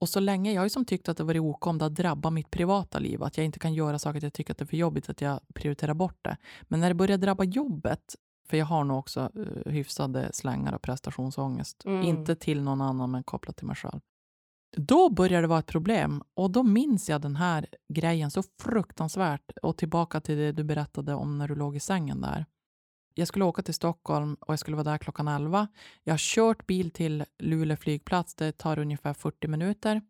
Och så länge, jag har ju som tyckt att det varit ok om det har drabbat mitt privata liv, att jag inte kan göra saker att jag tycker att det är för jobbigt, att jag prioriterar bort det. Men när det börjar drabba jobbet, för jag har nog också uh, hyfsade slängar och prestationsångest, mm. inte till någon annan men kopplat till mig själv. Då börjar det vara ett problem och då minns jag den här grejen så fruktansvärt och tillbaka till det du berättade om när du låg i sängen där. Jag skulle åka till Stockholm och jag skulle vara där klockan 11. Jag har kört bil till Luleå flygplats. Det tar ungefär 40 minuter.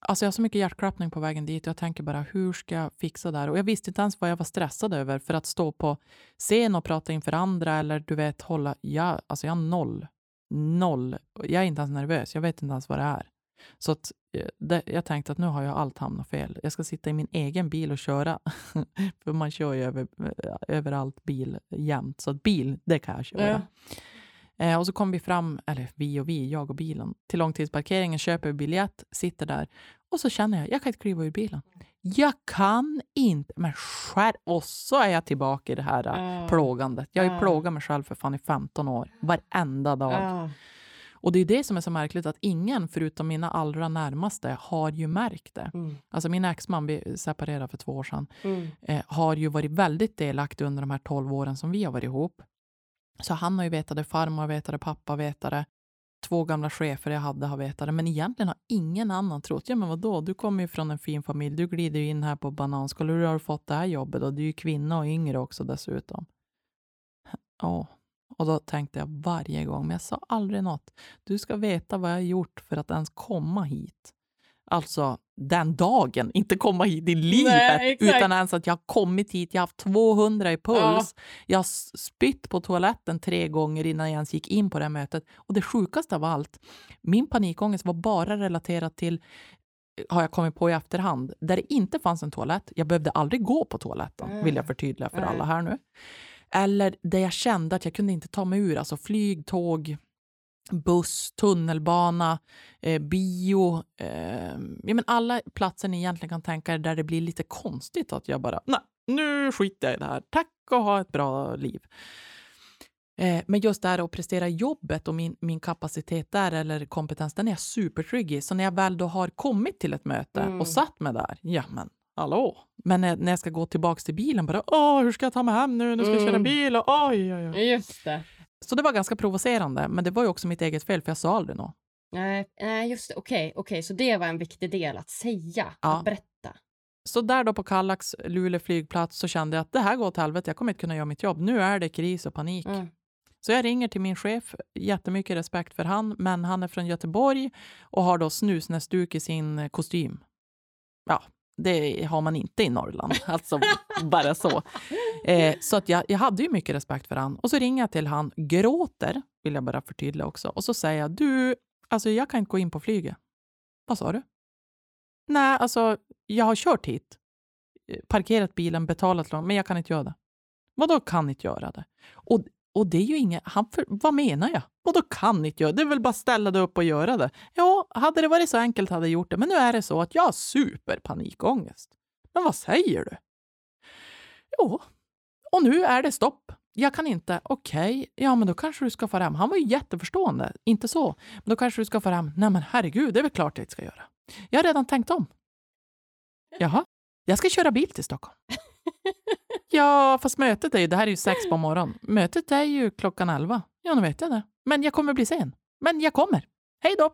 Alltså jag har så mycket hjärtklappning på vägen dit. Jag tänker bara, hur ska jag fixa det här? Och jag visste inte ens vad jag var stressad över för att stå på scen och prata inför andra eller du vet hålla... Jag, alltså jag har noll. Noll. Jag är inte ens nervös. Jag vet inte ens vad det är. Så att, eh, det, jag tänkte att nu har jag allt hamnat fel. Jag ska sitta i min egen bil och köra. För man kör ju över, eh, överallt bil jämt. Så att bil, det kan jag köra. Ja. Eh, och så kom vi fram, eller vi och vi, jag och bilen, till långtidsparkeringen, köper biljett, sitter där. Och så känner jag, jag kan inte kliva ur bilen. Jag kan inte, men själv. Och så är jag tillbaka i det här uh. plågandet. Jag har ju uh. plågat mig själv för fan i 15 år, varenda dag. Uh. Och det är det som är så märkligt, att ingen förutom mina allra närmaste har ju märkt det. Mm. Alltså min exman, vi separerade för två år sedan, mm. eh, har ju varit väldigt delaktig under de här tolv åren som vi har varit ihop. Så han har ju vetat det, farmor vetat det, pappa vetat det. Två gamla chefer jag hade har vetat det, men egentligen har ingen annan trott. Ja, men vadå, du kommer ju från en fin familj, du glider ju in här på bananskal, hur har du fått det här jobbet? Och du är ju kvinna och yngre också dessutom. Ja, och då tänkte jag varje gång, men jag sa aldrig något. Du ska veta vad jag har gjort för att ens komma hit. Alltså den dagen, inte komma hit i livet, Nej, utan ens att jag har kommit hit, jag har haft 200 i puls. Ja. Jag har spytt på toaletten tre gånger innan jag ens gick in på det här mötet. Och det sjukaste av allt, min panikångest var bara relaterat till har jag kommit på i efterhand, där det inte fanns en toalett. Jag behövde aldrig gå på toaletten, vill jag förtydliga för alla här nu. Eller där jag kände att jag kunde inte ta mig ur, alltså flyg, tåg, buss, tunnelbana, eh, bio. Eh, ja, men alla platser ni egentligen kan tänka er där det blir lite konstigt att jag bara, nej, nu skiter jag i det här. Tack och ha ett bra liv. Eh, men just det här att prestera jobbet och min, min kapacitet där eller kompetens, den är jag supertrygg i. Så när jag väl då har kommit till ett möte mm. och satt mig där, ja men hallå? Men när, när jag ska gå tillbaka till bilen, bara åh, hur ska jag ta mig hem nu? Nu ska jag köra mm. bil och oj, oj, oj. Just det. Så det var ganska provocerande, men det var ju också mitt eget fel för jag sa aldrig något. Nej, nej just det. Okej, okay, okay, så det var en viktig del att säga, ja. att berätta. Så där då på Kallax, Luleå flygplats, så kände jag att det här går åt helvete, jag kommer inte kunna göra mitt jobb. Nu är det kris och panik. Mm. Så jag ringer till min chef, jättemycket respekt för han, men han är från Göteborg och har då snusnäsduk i sin kostym. Ja, det har man inte i Norrland. Alltså bara så. Eh, så att jag, jag hade ju mycket respekt för han. Och så ringer jag till han, gråter, vill jag bara förtydliga också. Och så säger jag, du, alltså jag kan inte gå in på flyget. Vad sa du? Nej, alltså jag har kört hit, eh, parkerat bilen, betalat lån, men jag kan inte göra det. Vadå kan inte göra det? Och och det är ju inget... Han för, vad menar jag? Och då kan inte göra det? är väl bara ställa dig upp och göra det. Ja, hade det varit så enkelt hade jag gjort det. Men nu är det så att jag har superpanikångest. Men vad säger du? Jo, och nu är det stopp. Jag kan inte. Okej, okay. ja men då kanske du ska fara hem. Han var ju jätteförstående. Inte så. Men då kanske du ska fara hem. Nej men herregud, det är väl klart jag inte ska göra. Jag har redan tänkt om. Jaha, jag ska köra bil till Stockholm. Ja, fast mötet är ju, det här är ju sex på morgonen. Mötet är ju klockan elva. Ja, nu vet jag det. Men jag kommer bli sen. Men jag kommer. Hej då!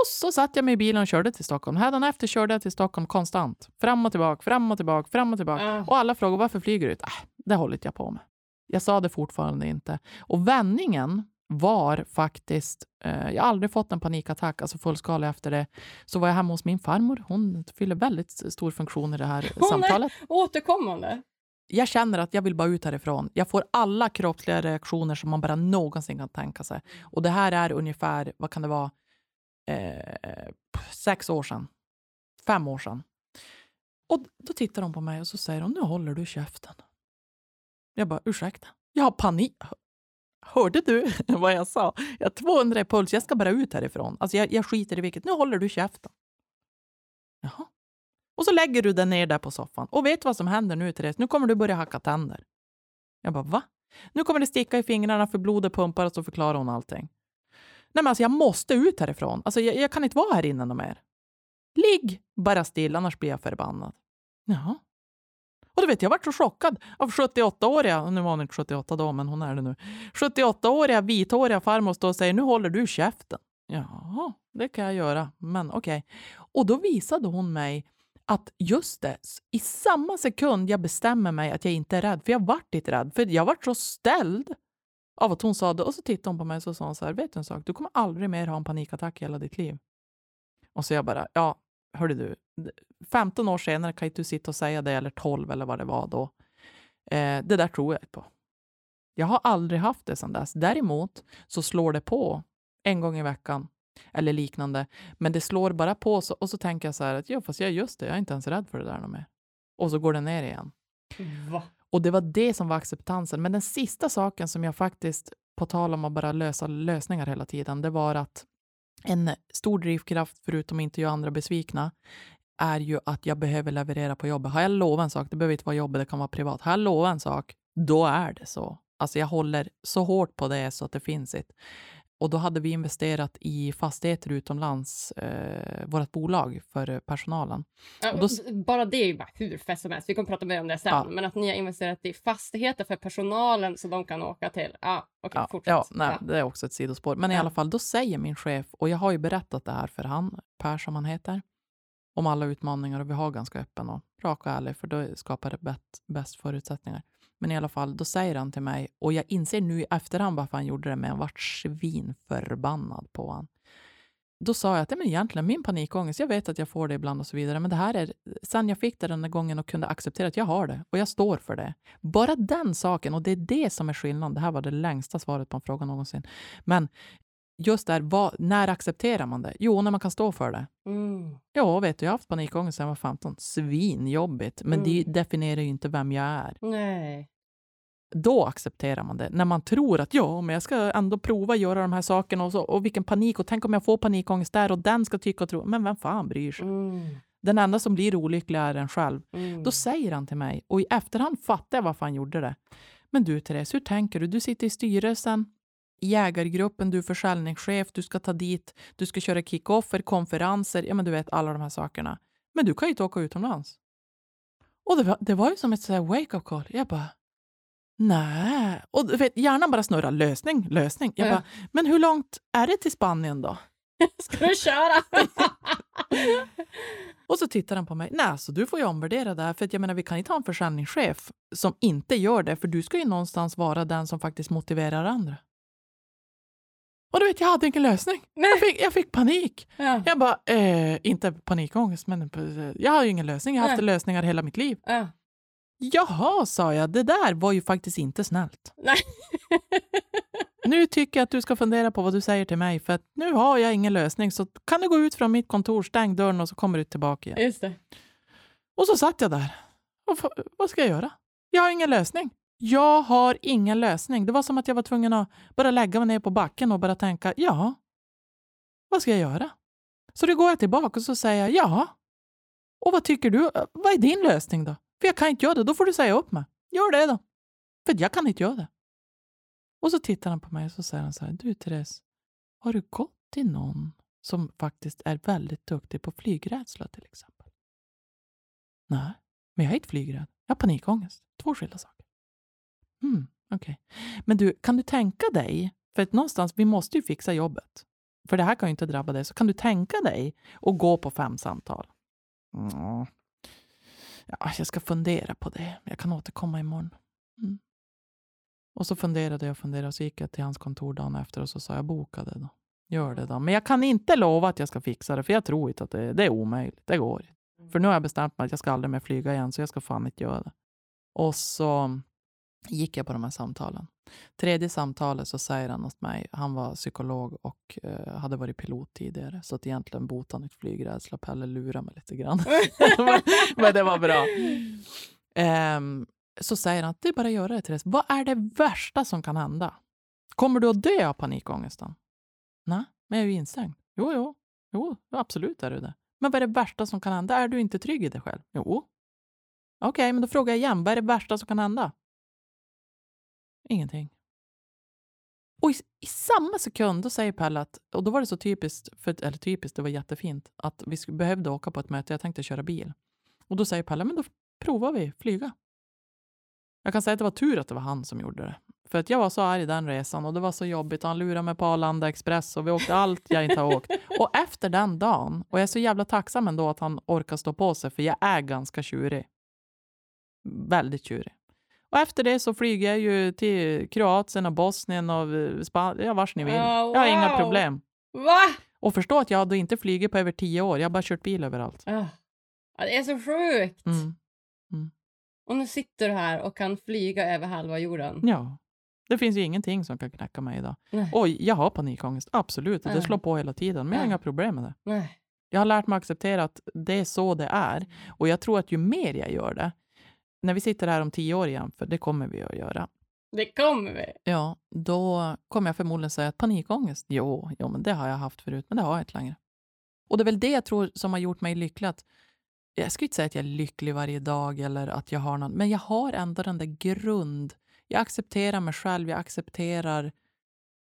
Och så satt jag mig i bilen och körde till Stockholm. efter körde jag till Stockholm konstant. Fram och tillbaka, fram och tillbaka, fram och tillbaka. Uh. Och alla frågade varför flyger du ut? Äh, det håller jag på med. Jag sa det fortfarande inte. Och vändningen var faktiskt, eh, jag har aldrig fått en panikattack, alltså fullskalig efter det. Så var jag hemma hos min farmor. Hon fyller väldigt stor funktion i det här Hon samtalet. Är återkommande. jag känner att jag vill bara ut härifrån. Jag får alla kroppsliga reaktioner som man bara någonsin kan tänka sig. Och det här är ungefär, vad kan det vara, eh, sex år sedan. Fem år sedan. Och då tittar hon på mig och så säger hon, nu håller du käften. Jag bara, ursäkta? Jag har panik. Hörde du vad jag sa? Jag har 200 i puls, jag ska bara ut härifrån. Alltså jag, jag skiter i vilket. Nu håller du käften. Jaha. Och så lägger du den ner där på soffan. Och vet vad som händer nu, Therese? Nu kommer du börja hacka tänder. Jag bara, va? Nu kommer det sticka i fingrarna för blodet pumpar och så förklarar hon allting. Nej men alltså jag måste ut härifrån. Alltså jag, jag kan inte vara här inne mer. Ligg bara still, annars blir jag förbannad. Jaha. Och du vet, jag vart så chockad av 78-åriga, nu var hon inte 78 då, men hon är det nu, 78-åriga vithåriga farmor står och säger nu håller du käften. Jaha, det kan jag göra, men okej. Okay. Och då visade hon mig att just det, i samma sekund jag bestämmer mig att jag inte är rädd, för jag vart inte rädd, för jag vart så ställd av att hon sa det. Och så tittade hon på mig och sa så här, vet du en sak, du kommer aldrig mer ha en panikattack i hela ditt liv. Och så jag bara, ja, hörde du, 15 år senare kan inte du sitta och säga det, eller 12 eller vad det var då. Eh, det där tror jag inte på. Jag har aldrig haft det sedan dess. Däremot så slår det på en gång i veckan eller liknande. Men det slår bara på så, och så tänker jag så här att ja, fast jag just det, jag är inte ens rädd för det där något mer. Och så går det ner igen. Va? Och det var det som var acceptansen. Men den sista saken som jag faktiskt, på tal om att bara lösa lösningar hela tiden, det var att en stor drivkraft, förutom att inte göra andra besvikna, är ju att jag behöver leverera på jobbet. Har jag lovat en sak, det behöver inte vara jobbet, det kan vara privat. Har jag lovat en sak, då är det så. Alltså jag håller så hårt på det så att det finns inte. Och då hade vi investerat i fastigheter utomlands, eh, vårt bolag, för personalen. Ja, då, bara det är ju bara hur fett som helst. Vi kommer prata mer om det sen. Ja. Men att ni har investerat i fastigheter för personalen så de kan åka till. Ja, okay, ja, fortsätt. Ja, nej, ja. det är också ett sidospår. Men i alla fall, då säger min chef, och jag har ju berättat det här för han, Per som han heter, om alla utmaningar och vi har ganska öppen och rak och ärlig, för då skapar det bäst förutsättningar. Men i alla fall, då säger han till mig, och jag inser nu i efterhand varför han gjorde det, men jag vart svinförbannad på honom. Då sa jag att men egentligen min panikångest, jag vet att jag får det ibland och så vidare, men det här är, sen jag fick det den där gången och kunde acceptera att jag har det och jag står för det. Bara den saken, och det är det som är skillnaden. Det här var det längsta svaret på en fråga någonsin. Men just där, vad, när accepterar man det? Jo, när man kan stå för det. Mm. Ja, vet du, jag har haft panikångest sedan jag var 15. Svinjobbigt, men mm. det definierar ju inte vem jag är. Nej. Då accepterar man det. När man tror att ja, men jag ska ändå prova göra de här sakerna och, så, och vilken panik och tänk om jag får panikångest där och den ska tycka och tro. Men vem fan bryr sig? Mm. Den enda som blir olycklig är en själv. Mm. Då säger han till mig, och i efterhand fattar jag varför han gjorde det. Men du Therese, hur tänker du? Du sitter i styrelsen, jägargruppen, du är försäljningschef, du ska ta dit, du ska köra kickoffer, konferenser, ja men du vet alla de här sakerna. Men du kan ju inte åka utomlands. Och det var, det var ju som ett wake-up call. Jag bara, nej. Och vet, hjärnan bara snurrar, lösning, lösning. Jag bara, men hur långt är det till Spanien då? Ska du köra? och så tittar han på mig. Nej, så du får ju omvärdera det här. För att jag menar, vi kan inte ha en försäljningschef som inte gör det, för du ska ju någonstans vara den som faktiskt motiverar andra. Och du vet, jag hade ingen lösning. Jag fick, jag fick panik. Ja. Jag bara, eh, inte panikångest, men eh, jag har ju ingen lösning. Jag har haft ja. lösningar hela mitt liv. Ja. Jaha, sa jag, det där var ju faktiskt inte snällt. Nej. nu tycker jag att du ska fundera på vad du säger till mig, för att nu har jag ingen lösning. Så kan du gå ut från mitt kontor, stäng dörren och så kommer du tillbaka igen. Just det. Och så satt jag där. Och vad ska jag göra? Jag har ingen lösning. Jag har ingen lösning. Det var som att jag var tvungen att bara lägga mig ner på backen och bara tänka, ja, vad ska jag göra? Så då går jag tillbaka och så säger jag, ja, och vad tycker du? Vad är din lösning då? För jag kan inte göra det, då får du säga upp mig. Gör det då. För jag kan inte göra det. Och så tittar han på mig och så säger han så här, du Therese, har du gått till någon som faktiskt är väldigt duktig på flygrädsla till exempel? Nej, men jag är inte flygrädd. Jag har panikångest. Två skilda saker. Mm, okay. Men du, kan du tänka dig, för att någonstans, vi måste ju fixa jobbet. För det här kan ju inte drabba dig. Så kan du tänka dig att gå på fem samtal? Mm. Ja, jag ska fundera på det. Jag kan återkomma imorgon. Mm. Och så funderade jag och funderade och så gick jag till hans kontor dagen efter och så sa jag boka det då. Gör det då. Men jag kan inte lova att jag ska fixa det, för jag tror inte att det, det är omöjligt. Det går inte. För nu har jag bestämt mig att jag ska aldrig mer flyga igen, så jag ska fan inte göra det. Och så gick jag på de här samtalen. Tredje samtalet så säger han åt mig, han var psykolog och eh, hade varit pilot tidigare, så att egentligen inte flygrädsla. Pelle lurade mig lite grann. men, men det var bra. Ehm, så säger han att det är bara att göra det, Therese. Vad är det värsta som kan hända? Kommer du att dö av panikångesten? Nej, men jag är ju instängd. Jo, jo, jo, absolut är du det. Men vad är det värsta som kan hända? Är du inte trygg i dig själv? Jo. Okej, okay, men då frågar jag igen. Vad är det värsta som kan hända? Ingenting. Och i, i, samma sekund då säger Pelle att, och då var det så typiskt, för, eller typiskt, det var jättefint, att vi behövde åka på ett möte, jag tänkte köra bil. Och då säger Pelle, men då provar vi flyga. Jag kan säga att det var tur att det var han som gjorde det. För att jag var så arg den resan och det var så jobbigt. Han lurade mig på Arlanda Express och vi åkte allt jag inte har åkt. Och efter den dagen, och jag är så jävla tacksam ändå att han orkar stå på sig, för jag är ganska tjurig. Väldigt tjurig. Och efter det så flyger jag ju till Kroatien och Bosnien och Spanien, ja vars ni vill. Oh, wow. Jag har inga problem. Va? Och förstå att jag då inte flugit på över tio år. Jag har bara kört bil överallt. Oh. Det är så sjukt. Mm. Mm. Och nu sitter du här och kan flyga över halva jorden. Ja. Det finns ju ingenting som kan knäcka mig idag. Nej. Oj, jag har panikångest, absolut. Det slår på hela tiden, men jag har inga problem med det. Nej. Jag har lärt mig acceptera att det är så det är. Och jag tror att ju mer jag gör det, när vi sitter här om tio år igen, för det kommer vi att göra. Det kommer vi. Ja, då kommer jag förmodligen säga att panikångest, jo, jo, men det har jag haft förut, men det har jag inte längre. Och det är väl det jag tror som har gjort mig lycklig. Att, jag skulle inte säga att jag är lycklig varje dag eller att jag har någon, men jag har ändå den där grund... Jag accepterar mig själv, jag accepterar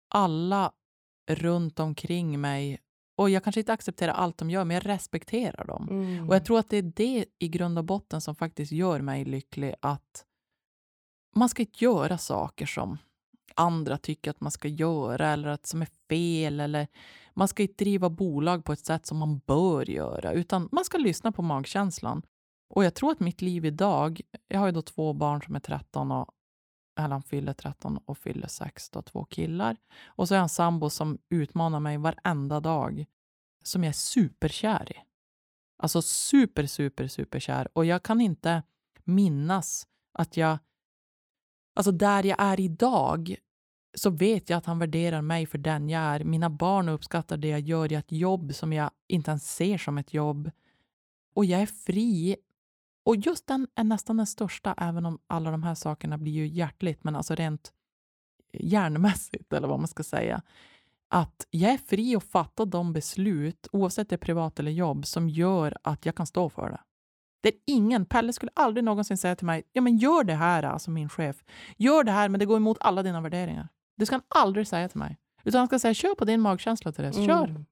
alla runt omkring mig och jag kanske inte accepterar allt de gör, men jag respekterar dem. Mm. Och jag tror att det är det i grund och botten som faktiskt gör mig lycklig. Att man ska inte göra saker som andra tycker att man ska göra eller att som är fel. Eller man ska inte driva bolag på ett sätt som man bör göra, utan man ska lyssna på magkänslan. Och jag tror att mitt liv idag, jag har ju då två barn som är 13 och eller han fyller 13 och fyller 6, då, två killar. Och så är han sambo som utmanar mig varenda dag, som jag är superkär i. Alltså super, super, superkär. Och jag kan inte minnas att jag... Alltså där jag är idag så vet jag att han värderar mig för den jag är. Mina barn uppskattar det jag gör i ett jobb som jag inte ens ser som ett jobb. Och jag är fri och just den är nästan den största, även om alla de här sakerna blir ju hjärtligt, men alltså rent hjärnmässigt, eller vad man ska säga. Att jag är fri att fatta de beslut, oavsett det är privat eller jobb, som gör att jag kan stå för det. Det är ingen, Pelle skulle aldrig någonsin säga till mig, ja men gör det här, alltså min chef. Gör det här, men det går emot alla dina värderingar. Det ska han aldrig säga till mig. Utan han ska säga, kör på din magkänsla, Therese. Kör! Mm.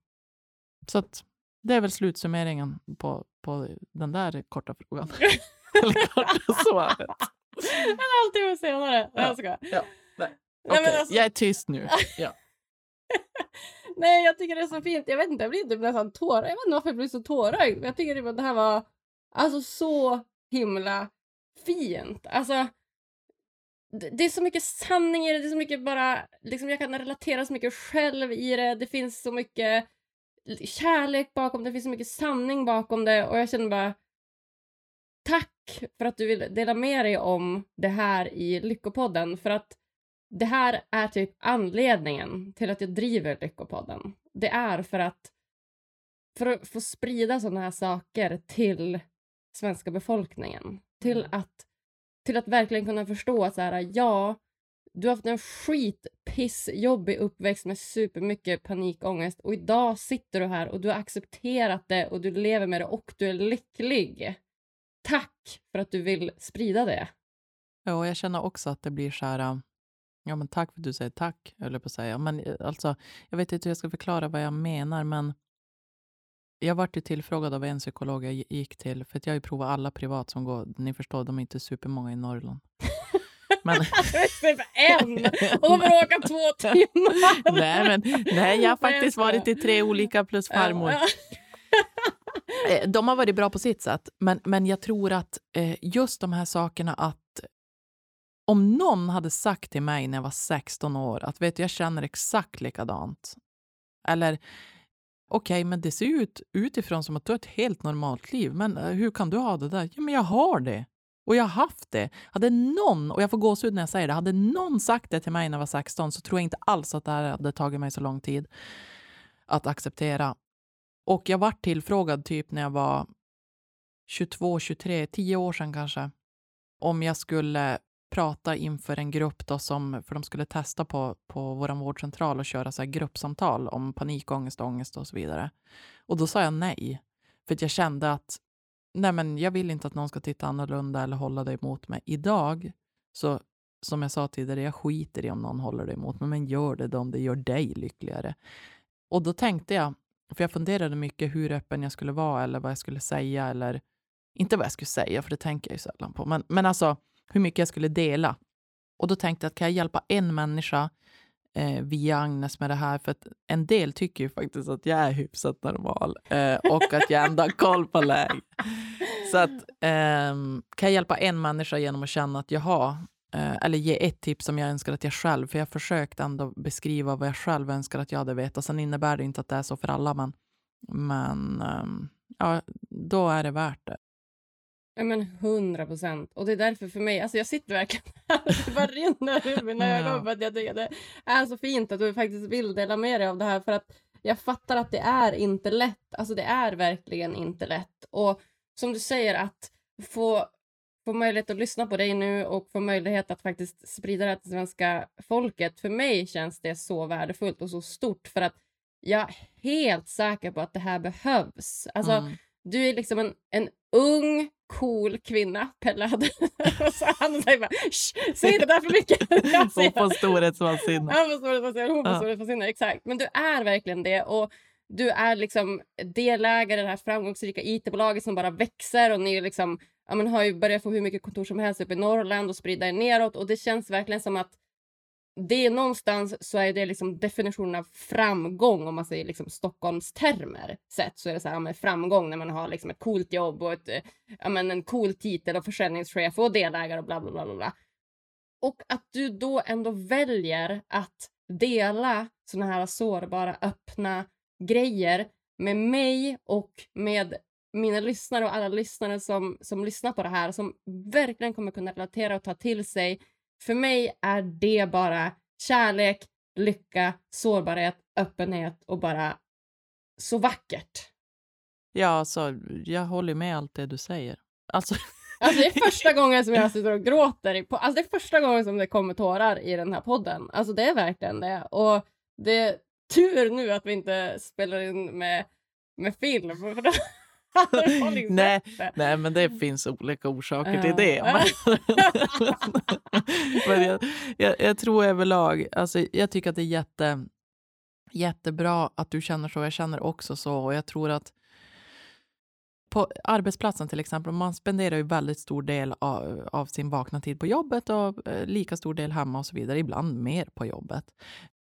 Så att, det är väl slutsummeringen på, på den där korta frågan. Eller korta svaret. En halvtimme senare. Ja. Jag ska. Ja. Nej. Nej, okay. alltså... Jag är tyst nu. Ja. Nej, jag tycker det är så fint. Jag vet inte, jag blir typ nästan tårögd. Jag vet inte varför jag blir så tårögd. Jag tycker typ att det här var alltså så himla fint. Alltså, det är så mycket sanning i det. Det är så mycket bara, liksom jag kan relatera så mycket själv i det. Det finns så mycket kärlek bakom det, finns så mycket sanning bakom det och jag känner bara tack för att du vill dela med dig om det här i Lyckopodden för att det här är typ anledningen till att jag driver Lyckopodden. Det är för att för att få sprida sådana här saker till svenska befolkningen. Till mm. att, till att verkligen kunna förstå att så här, ja, du har haft en pissjobbig uppväxt med supermycket panikångest och idag sitter du här och du har accepterat det och du lever med det och du är lycklig. Tack för att du vill sprida det. Ja, och jag känner också att det blir så här... Um, ja, men tack för att du säger tack, höll på att säga. Men eh, alltså, jag vet inte hur jag ska förklara vad jag menar, men jag vart ju tillfrågad av en psykolog jag gick till, för att jag har ju provat alla privat som går. Ni förstår, de är inte supermånga i Norrland. Men... en! Och de får åka två timmar. nej, men, nej, jag har faktiskt varit i tre olika plus farmor. Eh, de har varit bra på sitt sätt, men, men jag tror att eh, just de här sakerna att om någon hade sagt till mig när jag var 16 år att vet du, jag känner exakt likadant. Eller okej, okay, men det ser ut utifrån som att du har ett helt normalt liv, men eh, hur kan du ha det där? Ja, men jag har det. Och jag har haft det. Hade någon, och jag får gåshud när jag säger det, hade någon sagt det till mig när jag var 16 så tror jag inte alls att det här hade tagit mig så lång tid att acceptera. Och jag var tillfrågad typ när jag var 22, 23, 10 år sedan kanske, om jag skulle prata inför en grupp då som, för de skulle testa på, på vår vårdcentral och köra så här gruppsamtal om panikångest, ångest och så vidare. Och då sa jag nej, för att jag kände att nej men jag vill inte att någon ska titta annorlunda eller hålla dig emot mig. Idag, så som jag sa tidigare, jag skiter i om någon håller dig emot mig, men gör det då om det gör dig lyckligare. Och då tänkte jag, för jag funderade mycket hur öppen jag skulle vara eller vad jag skulle säga eller inte vad jag skulle säga, för det tänker jag ju sällan på, men, men alltså hur mycket jag skulle dela. Och då tänkte jag att kan jag hjälpa en människa eh, via Agnes med det här? För att en del tycker ju faktiskt att jag är hyfsat normal eh, och att jag ändå har koll på läget. Så att eh, kan jag hjälpa en människa genom att känna att jag har eh, eller ge ett tips som jag önskar att jag själv, för jag har försökt ändå beskriva vad jag själv önskar att jag hade vetat. Sen innebär det inte att det är så för alla, men, men ehm, ja, då är det värt det. Ja, men hundra procent. Och det är därför för mig, alltså jag sitter verkligen här och det bara rinner ur mina ögon för att jag tycker det är så fint att du faktiskt vill dela med dig av det här för att jag fattar att det är inte lätt. Alltså det är verkligen inte lätt. Och som du säger att få, få möjlighet att lyssna på dig nu och få möjlighet att faktiskt sprida det till svenska folket. För mig känns det så värdefullt och så stort för att jag är helt säker på att det här behövs. Alltså, mm. Du är liksom en, en ung, cool kvinna, Pelle hade. så han säger bara säg inte där för mycket. Hon får storhetsvansinne. Han får storhetsvansinne, hon får ja. storhetsvansinne, exakt. Men du är verkligen det. Och du är liksom delägare i det här framgångsrika it-bolaget som bara växer och ni liksom, ja, men har ju börjat få hur mycket kontor som helst uppe i Norrland och sprida er neråt och det känns verkligen som att det är någonstans så är det liksom definitionen av framgång om man säger liksom Stockholmstermer sett så är det så här med framgång när man har liksom ett coolt jobb och ett, ja, men en cool titel och försäljningschef och delägare och bla bla bla bla. Och att du då ändå väljer att dela såna här sårbara, öppna grejer med mig och med mina lyssnare och alla lyssnare som, som lyssnar på det här som verkligen kommer kunna relatera och ta till sig för mig är det bara kärlek, lycka, sårbarhet, öppenhet och bara så vackert. Ja, alltså, jag håller med allt det du säger. Alltså... Alltså det är första gången som jag sitter och gråter. På, alltså det är första gången som det kommer tårar i den här podden. Alltså det är verkligen det. Och det är tur nu att vi inte spelar in med, med film. För då, nej, nej, men det finns olika orsaker till det. men jag, jag, jag, tror överlag, alltså, jag tycker att det är jätte, jättebra att du känner så. Jag känner också så. Och jag tror att på arbetsplatsen till exempel, man spenderar ju väldigt stor del av, av sin vakna tid på jobbet och eh, lika stor del hemma och så vidare, ibland mer på jobbet.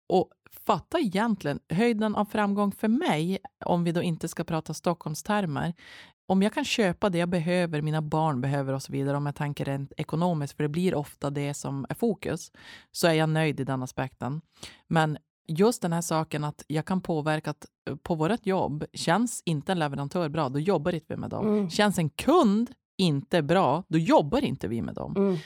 Och fatta egentligen höjden av framgång för mig, om vi då inte ska prata Stockholmstermer, om jag kan köpa det jag behöver, mina barn behöver och så vidare, om jag tänker rent ekonomiskt, för det blir ofta det som är fokus, så är jag nöjd i den aspekten. Men just den här saken att jag kan påverka att eh, på vårt jobb, känns inte en leverantör bra, då jobbar inte vi med dem. Mm. Känns en kund inte bra, då jobbar inte vi med dem. Mm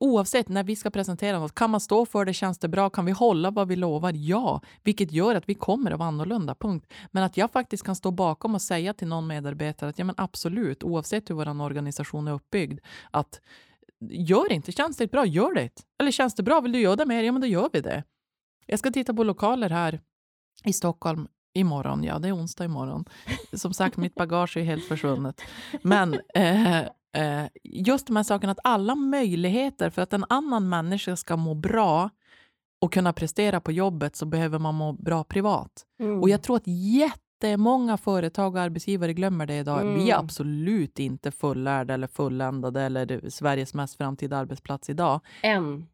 oavsett när vi ska presentera något, kan man stå för det? Känns det bra? Kan vi hålla vad vi lovar? Ja, vilket gör att vi kommer att vara annorlunda. Punkt. Men att jag faktiskt kan stå bakom och säga till någon medarbetare att ja, men absolut, oavsett hur vår organisation är uppbyggd, att gör inte, känns det bra, gör det. Eller känns det bra, vill du göra det mer? Ja, men då gör vi det. Jag ska titta på lokaler här i Stockholm imorgon. Ja, det är onsdag imorgon. Som sagt, mitt bagage är helt försvunnet. Men eh, eh, just de här sakerna, att alla möjligheter för att en annan människa ska må bra och kunna prestera på jobbet så behöver man må bra privat. Mm. Och jag tror att jättemånga företag och arbetsgivare glömmer det idag. Mm. Vi är mm. absolut inte fullärda eller fulländade eller Sveriges mest framtida arbetsplats idag. Än.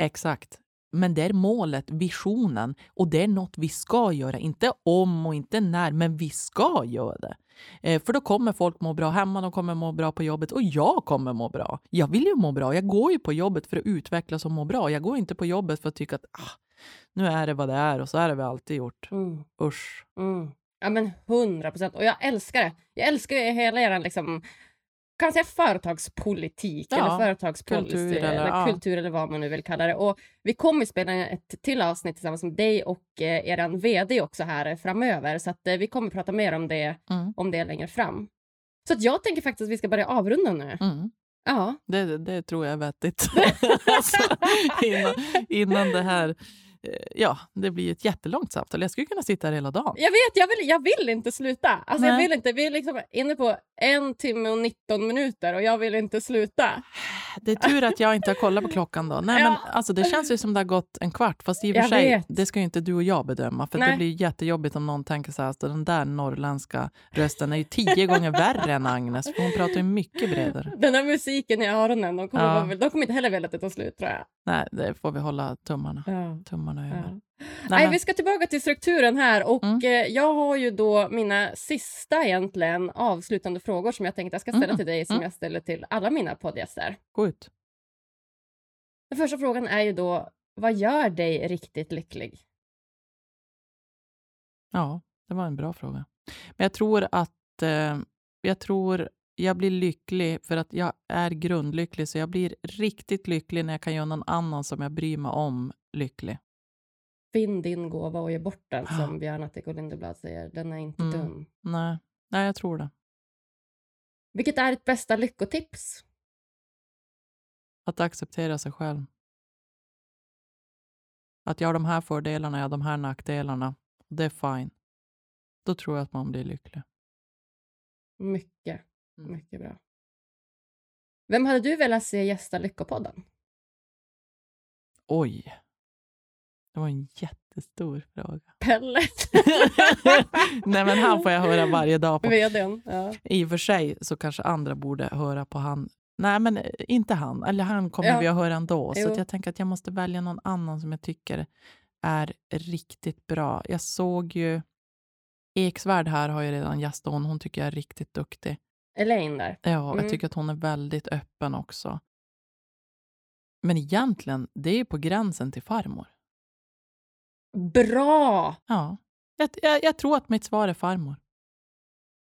Exakt. Men det är målet, visionen och det är något vi ska göra. Inte om och inte när, men vi ska göra det. Eh, för då kommer folk må bra hemma, de kommer må bra på jobbet och jag kommer må bra. Jag vill ju må bra. Jag går ju på jobbet för att utvecklas och må bra. Jag går inte på jobbet för att tycka att ah, nu är det vad det är och så är det vi alltid gjort. Mm. Usch. Mm. Ja men hundra procent. Och jag älskar det. Jag älskar hela er liksom kan säga företagspolitik Ja, eller företagspolicy kultur eller, eller- ja. kultur eller vad man nu vill kalla det. Och vi kommer spela ett till avsnitt tillsammans med dig och eh, eran vd också här framöver. Så att, eh, vi kommer prata mer om det, Mm. om det längre fram. Så att jag tänker faktiskt att vi ska börja avrunda nu. Mm. Ja, Det, det tror jag är vettigt. alltså, innan, innan det här... eh, Ja, det blir ett jättelångt samtal. Jag skulle kunna sitta här hela dagen. jag vet, jag vill, jag vill inte sluta. Alltså, jag vill inte. Vi är liksom inne på en timme och 19 minuter och jag vill inte sluta. Det är tur att jag inte har kollat på klockan då. Nej, Ja. men alltså, det känns ju som det har gått en kvart. Fast i och för Jag sig, vet. det ska ju inte du och jag bedöma. För det blir jättejobbigt om någon tänker så här, att den där norrländska rösten är ju tio gånger värre än Agnes. För hon pratar ju mycket bredare. Den här musiken i öronen, de kommer, Ja. de kommer inte heller vilja att det tar slut tror jag. Nej, det får vi hålla tummarna, Ja. tummarna över. Ja. Nej, Nej, vi ska tillbaka till strukturen här och Mm. eh, jag har ju då mina sista egentligen avslutande frågor som jag tänkte jag ska ställa Mm. till dig som Mm. jag ställer till alla mina poddgäster. Gå ut. Den första frågan är ju då, vad gör dig riktigt lycklig? Ja, det var en bra fråga. Men jag tror att eh, jag tror jag blir lycklig för att jag är grundlycklig. Så jag blir riktigt lycklig när jag kan göra någon annan som jag bryr mig om lycklig. Finn din gåva och ge bort den, Ja. som Björn Attic och Lindeblad säger. Den är inte Mm. dum. Nej, Nej, jag tror det. Vilket är ditt bästa lyckotips? Att acceptera sig själv. Att jag har de här fördelarna, jag har de här nackdelarna. Det är fine. Då tror jag att man blir lycklig. Mycket, Mm. mycket bra. Vem hade du velat se gästa Lyckopodden? Oj. Det var en jättestor fråga. Pelle? Nej, men han får jag höra varje dag på. Vdn, ja. I och för sig så kanske andra borde höra på han. Nej, men eh, inte han. Eller han kommer Ja. vi att höra ändå. Så Jo. att jag tänker att jag måste välja någon annan som jag tycker är riktigt bra. Jag såg ju Eksvärd här har ju redan gästat hon. Hon tycker jag är riktigt duktig. Elaine där. Ja, Mm. jag tycker att hon är väldigt öppen också. Men egentligen, det är på gränsen till farmor. Bra! Ja, jag, jag, jag tror att mitt svar är farmor.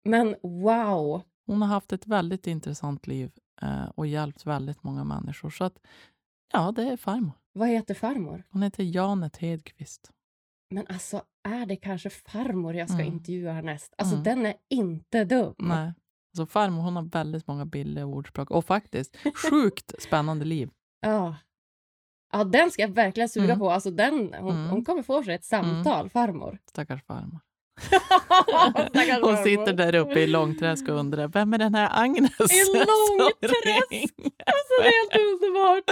Men wow! Hon har haft ett väldigt intressant liv eh, och hjälpt väldigt många människor. Så att, ja, det är farmor. Vad heter farmor? Hon heter Janet Hedqvist. Men alltså, är det kanske farmor jag ska Mm. intervjua härnäst? Alltså, Mm. den är inte dum. Nej. Så farmor hon har väldigt många bilder och ordspråk. Och faktiskt sjukt spännande liv. Ja. Ja, den ska jag verkligen suga Mm. på. Alltså, den, hon, Mm. hon kommer få sig ett samtal, farmor. Stackars farmor. Hon sitter där uppe i Långträsk och undrar vem är den här Agnes? I som Långträsk? Alltså, det är helt underbart!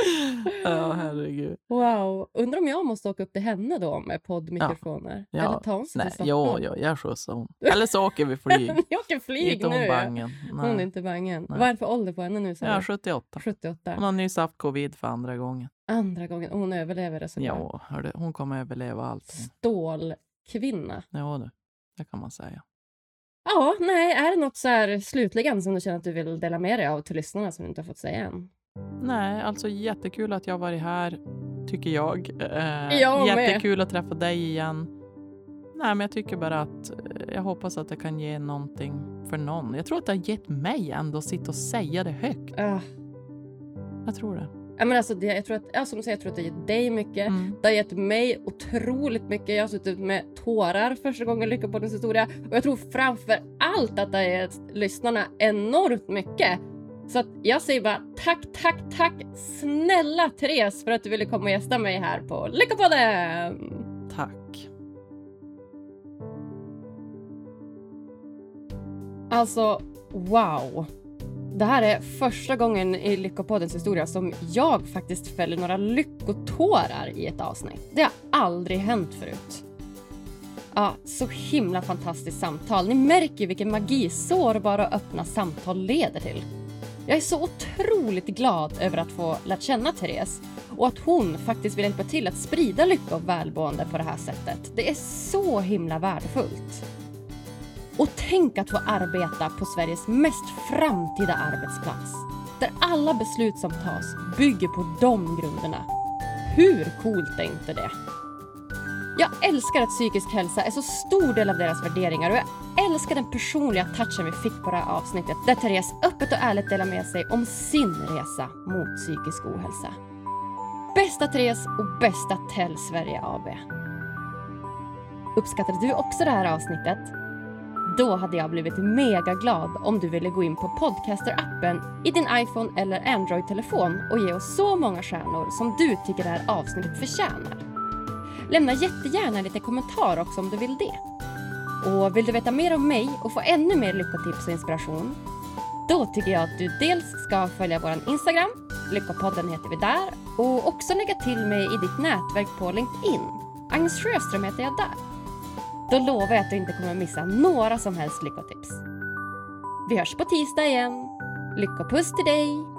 Ja, herregud. Wow. Undrar om jag måste åka upp till henne då med poddmikrofoner? Ja. Eller tar hon sig Nej, till jo, Stockholm? jo, jag skjutsar hon. Eller så åker vi flyg. Ni åker flyg Inte hon nu. bangen. Hon är Nej. inte bangen. Nej. Vad är det för ålder på henne nu? Ja, du? 78. 78. Hon har nyss haft covid för andra gången. Andra gången. Hon överlever det så bra. Ja, hörde, hon kommer överleva allting. Stålkvinna. Ja, du. Det kan man säga. Ja, nej, är det något så här slutligen som du känner att du vill dela med dig av till lyssnarna som du inte har fått säga än? Nej, alltså jättekul att jag varit här, tycker jag. Eh, Jag jättekul att träffa dig igen. Nej, men jag tycker bara att eh, jag hoppas att det kan ge någonting för någon. Jag tror att det har gett mig ändå att sitta och säga det högt. Ah. Jag tror det. Ja, men alltså det, jag tror att, ja, som du säger, jag tror att det har gett dig mycket. Mm. Det har gett mig otroligt mycket. Jag har suttit med tårar första gången Lyckopoddens historia. Och jag tror framför allt att det har gett lyssnarna enormt mycket. Så jag säger bara tack, tack, tack snälla Therese för att du ville komma och gästa mig här på Lyckopodden! Tack. Alltså, wow! Det här är första gången i Lyckopoddens historia som jag faktiskt fäller några lyckotårar i ett avsnitt. Det har aldrig hänt förut. Ja, så himla fantastiskt samtal. Ni märker vilken magi sårbara och öppna samtal leder till. Jag är så otroligt glad över att få lärt känna Therese och att hon faktiskt vill hjälpa till att sprida lycka och välmående på det här sättet. Det är så himla värdefullt. Och tänk att få arbeta på Sveriges mest framtida arbetsplats. Där alla beslut som tas bygger på de grunderna. Hur coolt är inte det? Jag älskar att psykisk hälsa är så stor del av deras värderingar och jag älskar den personliga touchen vi fick på det här avsnittet där Therese öppet och ärligt delar med sig om sin resa mot psykisk ohälsa. Bästa Therese och bästa Tell Sverige AB. Uppskattade du också det här avsnittet? Då hade jag blivit mega glad om du ville gå in på Podcaster-appen i din iPhone eller Android-telefon och ge oss så många stjärnor som du tycker det här avsnittet förtjänar. Lämna jättegärna en liten kommentar också om du vill det. Och vill du veta mer om mig och få ännu mer lyckotips och inspiration? Då tycker jag att du dels ska följa vår Instagram, Lyckopodden heter vi där, och också lägga till mig i ditt nätverk på LinkedIn. Agnes Sjöström heter jag där. Då lovar jag att du inte kommer missa några som helst lyckotips. Vi hörs på tisdag igen. Lyckopuss till dig!